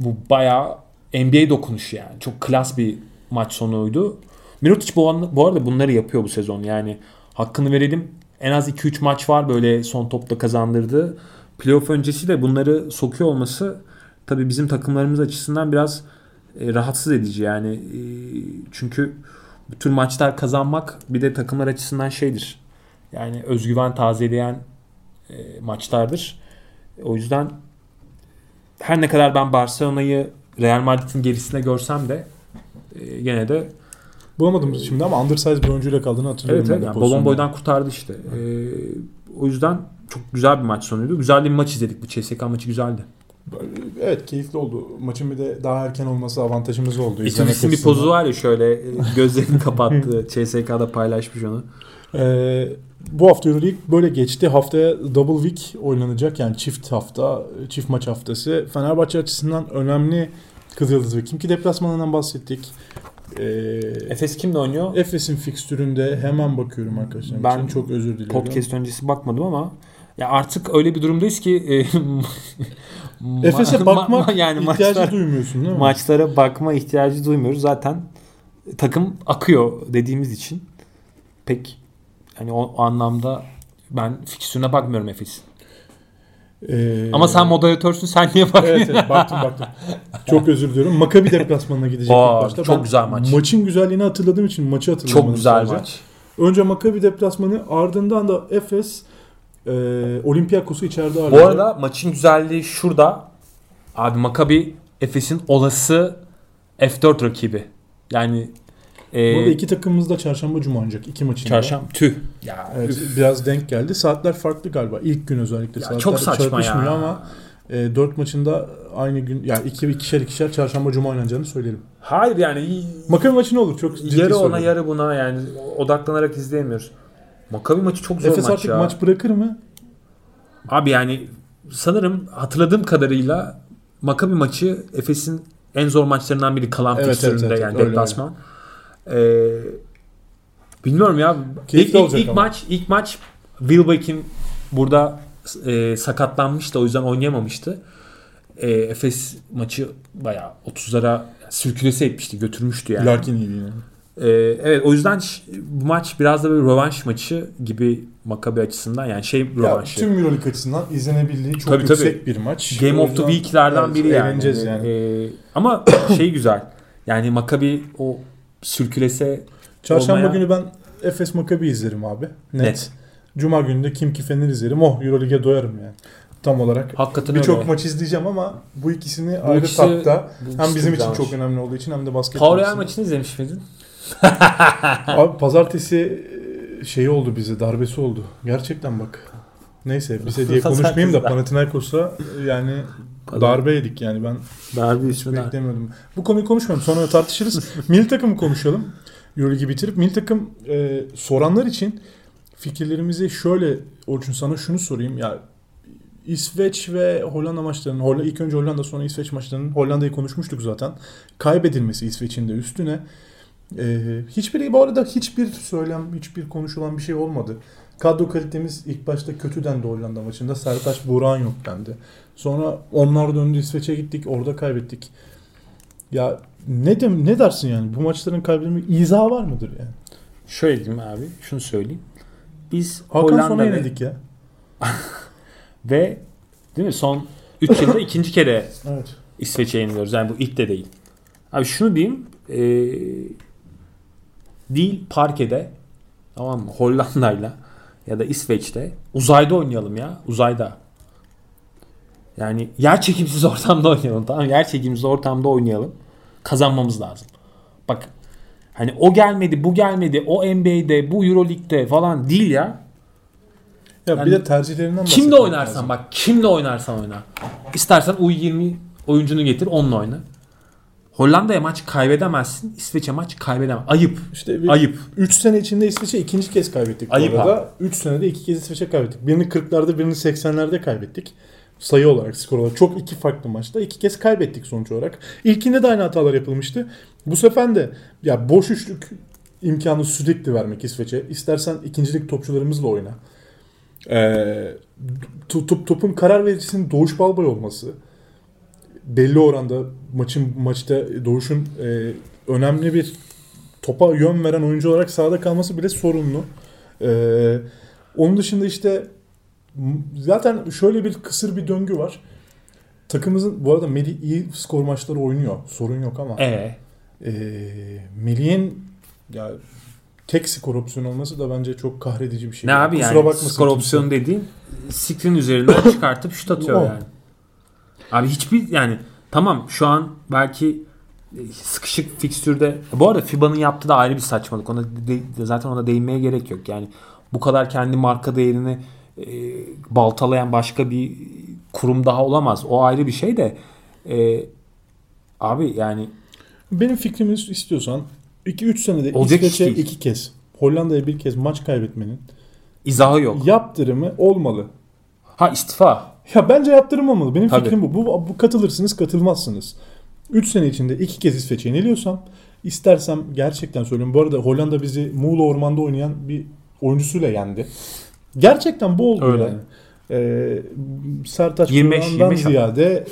bu bayağı NBA dokunuşu yani. Çok klas bir maç sonuydu. Mirotic bu, an- bu arada bunları yapıyor bu sezon. Yani hakkını verelim. En az 2-3 maç var böyle son topta kazandırdığı. Playoff öncesi de bunları sokuyor olması tabii bizim takımlarımız açısından biraz e, rahatsız edici yani. E, çünkü bu tür maçlar kazanmak bir de takımlar açısından şeydir. Yani özgüven tazeleyen e, maçlardır. O yüzden her ne kadar ben Barcelona'yı Real Madrid'in gerisinde görsem de e, gene de Bulamadım şimdi ama undersize bir oyuncuyla kaldığını hatırlıyorum. evet, evet yani. Bolon boydan kurtardı işte. E, o yüzden çok güzel bir maç sonuydu. Güzel bir maç izledik. Bu CSK maçı güzeldi. Evet keyifli oldu. Maçın bir de daha erken olması avantajımız oldu. İtudis'in bir pozu var ya şöyle e, gözlerini kapattı. CSK'da paylaşmış onu. Ee, bu hafta Euroleague böyle geçti. Haftaya double week oynanacak. Yani çift hafta, çift maç haftası. Fenerbahçe açısından önemli Kızıldız ve Kimki deplasmanından bahsettik. Ee, Efes kimle oynuyor? Efes'in fikstüründe hemen bakıyorum arkadaşlar. Ben Ben çok özür diliyorum. Podcast öncesi bakmadım ama ya artık öyle bir durumdayız ki e, Efes'e ma- bakmak ma- yani ihtiyacı maçlar- duymuyorsun değil mi? maçlara bakma ihtiyacı duymuyoruz. Zaten takım akıyor dediğimiz için pek hani o, o anlamda ben fikstürüne bakmıyorum Efes'in. Ee, Ama sen moderatörsün sen niye bakıyorsun? Evet, evet baktım baktım. Çok özür diliyorum. Maccabi deplasmanına gidecek Aa, ilk başta. çok Ben güzel maç. Maçın güzelliğini hatırladığım için maçı hatırlamadım. Çok güzel sadece. maç. Önce Maccabi deplasmanı ardından da Efes e, Olympiakos'u içeride Bu ağırlayacak. arada maçın güzelliği şurada. Abi Maccabi Efes'in olası F4 rakibi. Yani e, Bu arada iki takımımız da çarşamba cuma oynayacak. iki maçın. da. çarşamba tüh. Ya Evet, üf. biraz denk geldi. Saatler farklı galiba. İlk gün özellikle. Ya Saatler çok saçma çarpışmıyor ya. ama e, dört maçında aynı gün yani iki ikişer ikişer çarşamba cuma oynanacağını söyleyelim. Hayır yani Maccabi maçı ne olur? Çok ciddi yarı ona yarı buna yani odaklanarak izleyemiyoruz. Maccabi maçı çok zor Efes maç artık ya. maç bırakır mı? Abi yani sanırım hatırladığım kadarıyla Maccabi maçı Efes'in en zor maçlarından biri kalan Evet, fikstüründe evet, evet, yani öyle, deplasman. Ee, bilmiyorum ya. Keyifli İlk, olacak ilk ama. maç ilk maç Wilbeck'in burada e, sakatlanmıştı o yüzden oynayamamıştı. E, Efes maçı bayağı 30'lara sürkülese etmişti, götürmüştü yani. Larkin iyi yine. Ee, evet o yüzden bu maç biraz da bir rövanş maçı gibi Maccabi açısından yani şey Ya, rövanşı. tüm Euroleague açısından izlenebildiği çok Tabii, yüksek tabii. bir maç. Game O of the Week'lerden biri yani. yani. Ee, ama şey güzel. Yani Maccabi o sürkülese Çarşamba olmaya- günü ben Efes Maccabi izlerim abi. Net. Net. Cuma günü de Kim Kifenir izlerim. Oh Euroleague'e doyarım yani. Tam olarak. hakikaten Birçok maç izleyeceğim ama bu ikisini Bu ayrı ikisi- tapta. bu Hem bizim için çok önemli olduğu için hem de basket. Pau Real maçını izlemiş miydin? Abi pazartesi e, şeyi oldu bize darbesi oldu. Gerçekten bak. Neyse bize diye konuşmayayım da. Panathinaikos'a yani darbe yedik yani ben Darbe hiç beklemiyordum. Bu konuyu konuşmayalım sonra tartışırız. milli takımı konuşalım. Euroleague'i bitirip milli takım e, soranlar için fikirlerimizi şöyle Orçun sana şunu sorayım ya İsveç ve Hollanda maçlarının Hollanda, ilk önce Hollanda sonra İsveç maçlarının Hollanda'yı konuşmuştuk zaten. Kaybedilmesi İsveç'in de üstüne. Ee, hiçbiri bu arada hiçbir söylem, hiçbir konuşulan bir şey olmadı. Kadro kalitemiz ilk başta kötü dendi Hollanda maçında. Sertaç Burak'ın yok dendi. Sonra onlar döndü İsveç'e gittik. Orada kaybettik. Ya ne dem ne dersin yani? Bu maçların kaybedilme izahı var mıdır yani? Şöyle diyeyim abi. Şunu söyleyeyim. Biz Hakan Hollanda sona yenildik ya. ve değil mi son 3 yılda ikinci kere Evet. İsveç'e yeniliyoruz. Yani bu ilk de değil. Abi şunu diyeyim. E, değil parkede tamam mı? Hollanda'yla ya da İsveç'te uzayda oynayalım ya. Uzayda. Yani yer çekimsiz ortamda oynayalım tamam? Yer çekimsiz ortamda oynayalım. Kazanmamız lazım. Bak hani o gelmedi, bu gelmedi, o NBA'de, bu Euroleague'de falan değil ya. Ya Yani bir de tercihlerinden Kimle oynarsan lazım. bak kimle oynarsan oyna. İstersen U20 oyuncunu getir onunla oyna. Hollanda'ya maç kaybedemezsin. İsveç'e maç kaybedemez. Ayıp. İşte bir Ayıp. 3 sene içinde İsveç'e ikinci kez kaybettik Ayıp bu arada. 3 senede iki kez İsveç'e kaybettik. Birini 40'larda birini 80'lerde kaybettik. Sayı olarak, skor olarak. Çok iki farklı maçta. iki kez kaybettik sonuç olarak. İlkinde de aynı hatalar yapılmıştı. Bu sefer de ya boş üçlük imkanı sürekli vermek İsveç'e. İstersen ikincilik topçularımızla oyna. Ee, top, top- topun karar vericisinin Doğuş Balbay olması. Belli oranda maçın maçta Doğuş'un e, önemli bir topa yön veren oyuncu olarak sahada kalması bile sorunlu. Ee, onun dışında işte zaten şöyle bir kısır bir döngü var. Takımımızın bu arada Melih iyi skor maçları oynuyor. Sorun yok ama E ee, Melih'in ya tek skor opsiyonu olması da bence çok kahredici bir şey. ne abi Kusura yani skor opsiyonu dediğin screen üzerinden çıkartıp şut atıyor yani. Abi hiçbir yani tamam şu an belki e, sıkışık fikstürde bu arada FIBA'nın yaptığı da ayrı bir saçmalık. Ona de- zaten ona değinmeye gerek yok. Yani bu kadar kendi marka değerini e, baltalayan başka bir kurum daha olamaz. O ayrı bir şey de e, abi yani Benim fikrimi istiyorsan 2-3 senede Olacak İsveç'e değil. iki kez Hollanda'ya bir kez maç kaybetmenin izahı yok. yaptırımı olmalı. Ha istifa. Ya bence yaptırım olmalı. Benim Tabii. fikrim bu. bu. Bu katılırsınız katılmazsınız. 3 sene içinde iki kez İsveç'e yeniliyorsam istersem gerçekten söylüyorum. Bu arada Hollanda bizi Muğla Orman'da oynayan bir oyuncusuyla yendi. Gerçekten bu oldu Öyle. yani. Ee, Sertaç 25 Burak'dan 25 ziyade e,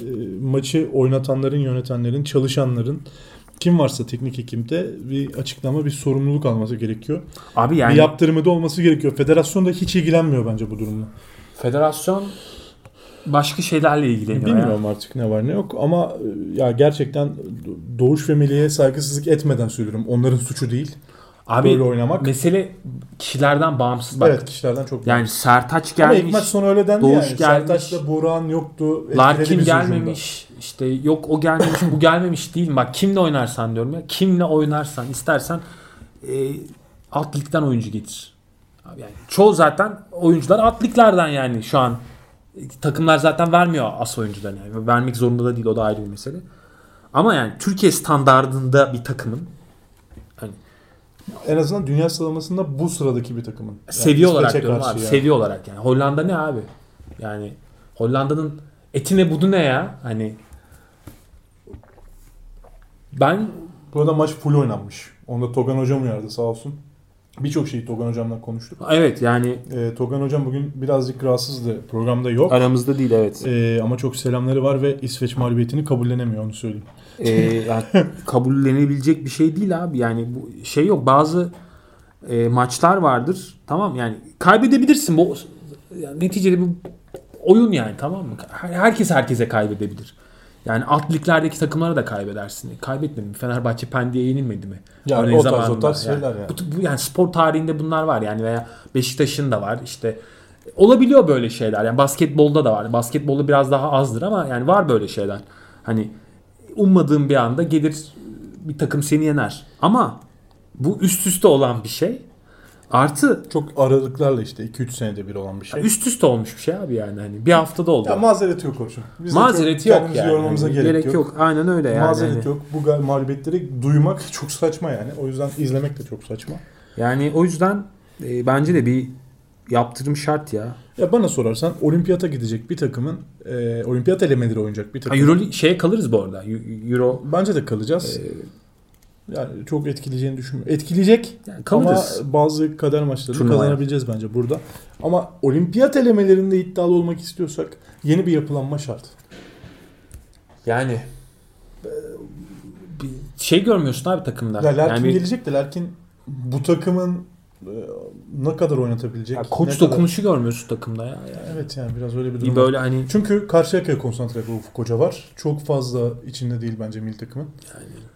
maçı oynatanların, yönetenlerin, çalışanların kim varsa teknik ekipte bir açıklama, bir sorumluluk alması gerekiyor. Abi Bir yani yaptırımı da olması gerekiyor. Federasyon da hiç ilgilenmiyor bence bu durumla. federasyon başka şeylerle ilgileniyor. Bilmiyorum ya. artık ne var ne yok ama e, ya gerçekten Doğuş ve Melih'e saygısızlık etmeden söylüyorum. Onların suçu değil. Abi böyle oynamak. mesele kişilerden bağımsız bak. evet kişilerden çok. Yani Sertaç ama ilk gelmiş. maç sonu öyle dendi Doğuş yani. gelmiş. Sertaç'ta Burak'ın yoktu. Larkin gelmemiş. işte yok o gelmemiş bu gelmemiş değil. Bak kimle oynarsan diyorum ya. Kimle oynarsan istersen e, alt ligden oyuncu getir. Abi yani çoğu zaten oyuncular alt liglerden yani şu an. Takımlar zaten vermiyor as oyuncularını. Yani. Vermek zorunda da değil o da ayrı bir mesele. Ama yani Türkiye standardında bir takımın En azından dünya sıralamasında bu sıradaki bir takımın. Yani seviye olarak diyorum abi. yani. Seviye olarak yani. Hollanda ne abi? Yani Hollanda'nın etine budu ne ya? Hani ben Burada maç full oynanmış. Onda Togan Hocam uyardı sağ olsun. Birçok şeyi Togan Hocam'la konuştuk. evet yani Ee, Togan Hocam bugün birazcık rahatsızdı. Programda yok. aramızda değil evet. Ee, ama çok selamları var ve İsveç mağlubiyetini kabullenemiyor onu söyleyeyim. Ee, yani kabullenebilecek bir şey değil abi. Yani bu şey yok. Bazı e, maçlar vardır. Tamam yani kaybedebilirsin. Bu yani neticede bu oyun yani tamam mı? Her- Herkes herkese kaybedebilir. Yani alt liglerdeki takımlara da kaybedersin. Kaybetmedi mi? Fenerbahçe Pendik'e yenilmedi mi? Yani Örneğin o tarz, o tarz şeyler yani. Bu, bu yani spor tarihinde bunlar var yani veya Beşiktaş'ın da var işte olabiliyor böyle şeyler yani basketbolda da var basketbolda biraz daha azdır ama yani var böyle şeyler hani ummadığın bir anda gelir bir takım seni yener ama bu üst üste olan bir şey artı Çok aralıklarla işte 2-3 senede bir olan bir şey. üst üste olmuş bir şey abi yani hani bir haftada oldu. Ya mazereti yok koçum. Biz yok yani. yormamıza Hani gerek, yok. Aynen öyle yani. Mazeret Hani- yok. Bu gal- mağlubiyetleri duymak çok saçma yani. O yüzden izlemek de çok saçma. Yani o yüzden e, bence de bir yaptırım şart ya. Ya bana sorarsan olimpiyata gidecek bir takımın e, olimpiyat elemeleri oynayacak bir Ha, takım. Euro şeye kalırız bu arada. Eu- Euro Bence de kalacağız. e, Yani çok etkileyeceğini düşünmüyorum. Etkileyecek yani ama kalırız. bazı kader maçlarını Turnuvaya. kazanabileceğiz bence burada. Ama olimpiyat elemelerinde iddialı olmak istiyorsak yeni bir yapılanma şart. Yani bir şey görmüyorsun abi takımda. Ya Larkin yani gelecek de Larkin bu takımın ne kadar oynatabilecek? ya koç kadar- dokunuşu görmüyorsun takımda ya. Yani Evet yani biraz öyle bir durum var. böyle hani Çünkü Karşıyaka'ya konsantre Ufuk Hoca var. Çok fazla içinde değil bence milli takımın.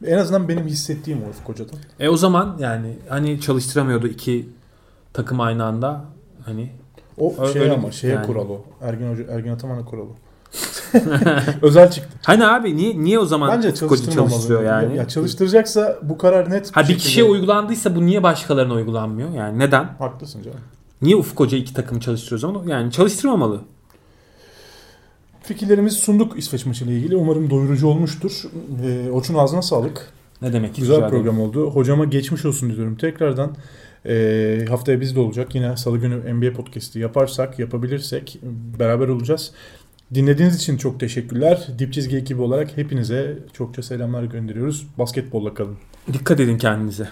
En azından benim hissettiğim o Ufuk Hoca'dan. e o zaman yani hani çalıştıramıyordu iki takım aynı anda hani O şey ama şeye yani. kural o. Ergin Hoca, Ergin Ataman'a kural o. Özel çıktı. hani abi niye niye o zaman Bence çalıştırmamalı. çalıştırıyor yani? Ya, çalıştıracaksa bu karar net. ha bir şekilde- kişiye uygulandıysa bu niye başkalarına uygulanmıyor? Yani neden? Haklısın canım. Niye Ufuk Hoca iki takımı çalıştırıyor o zaman? Yani çalıştırmamalı. Fikirlerimizi sunduk İsveç maçıyla ilgili. Umarım doyurucu olmuştur. Ee, Orçun ağzına sağlık. Ne demek? Güzel Rica ederim. program oldu. Hocama geçmiş olsun diyorum tekrardan. Ee, haftaya biz de olacak. Yine salı günü NBA podcast'i yaparsak, yapabilirsek beraber olacağız. Dinlediğiniz için çok teşekkürler. Dip çizgi ekibi olarak hepinize çokça selamlar gönderiyoruz. Basketbolla kalın. Dikkat edin kendinize.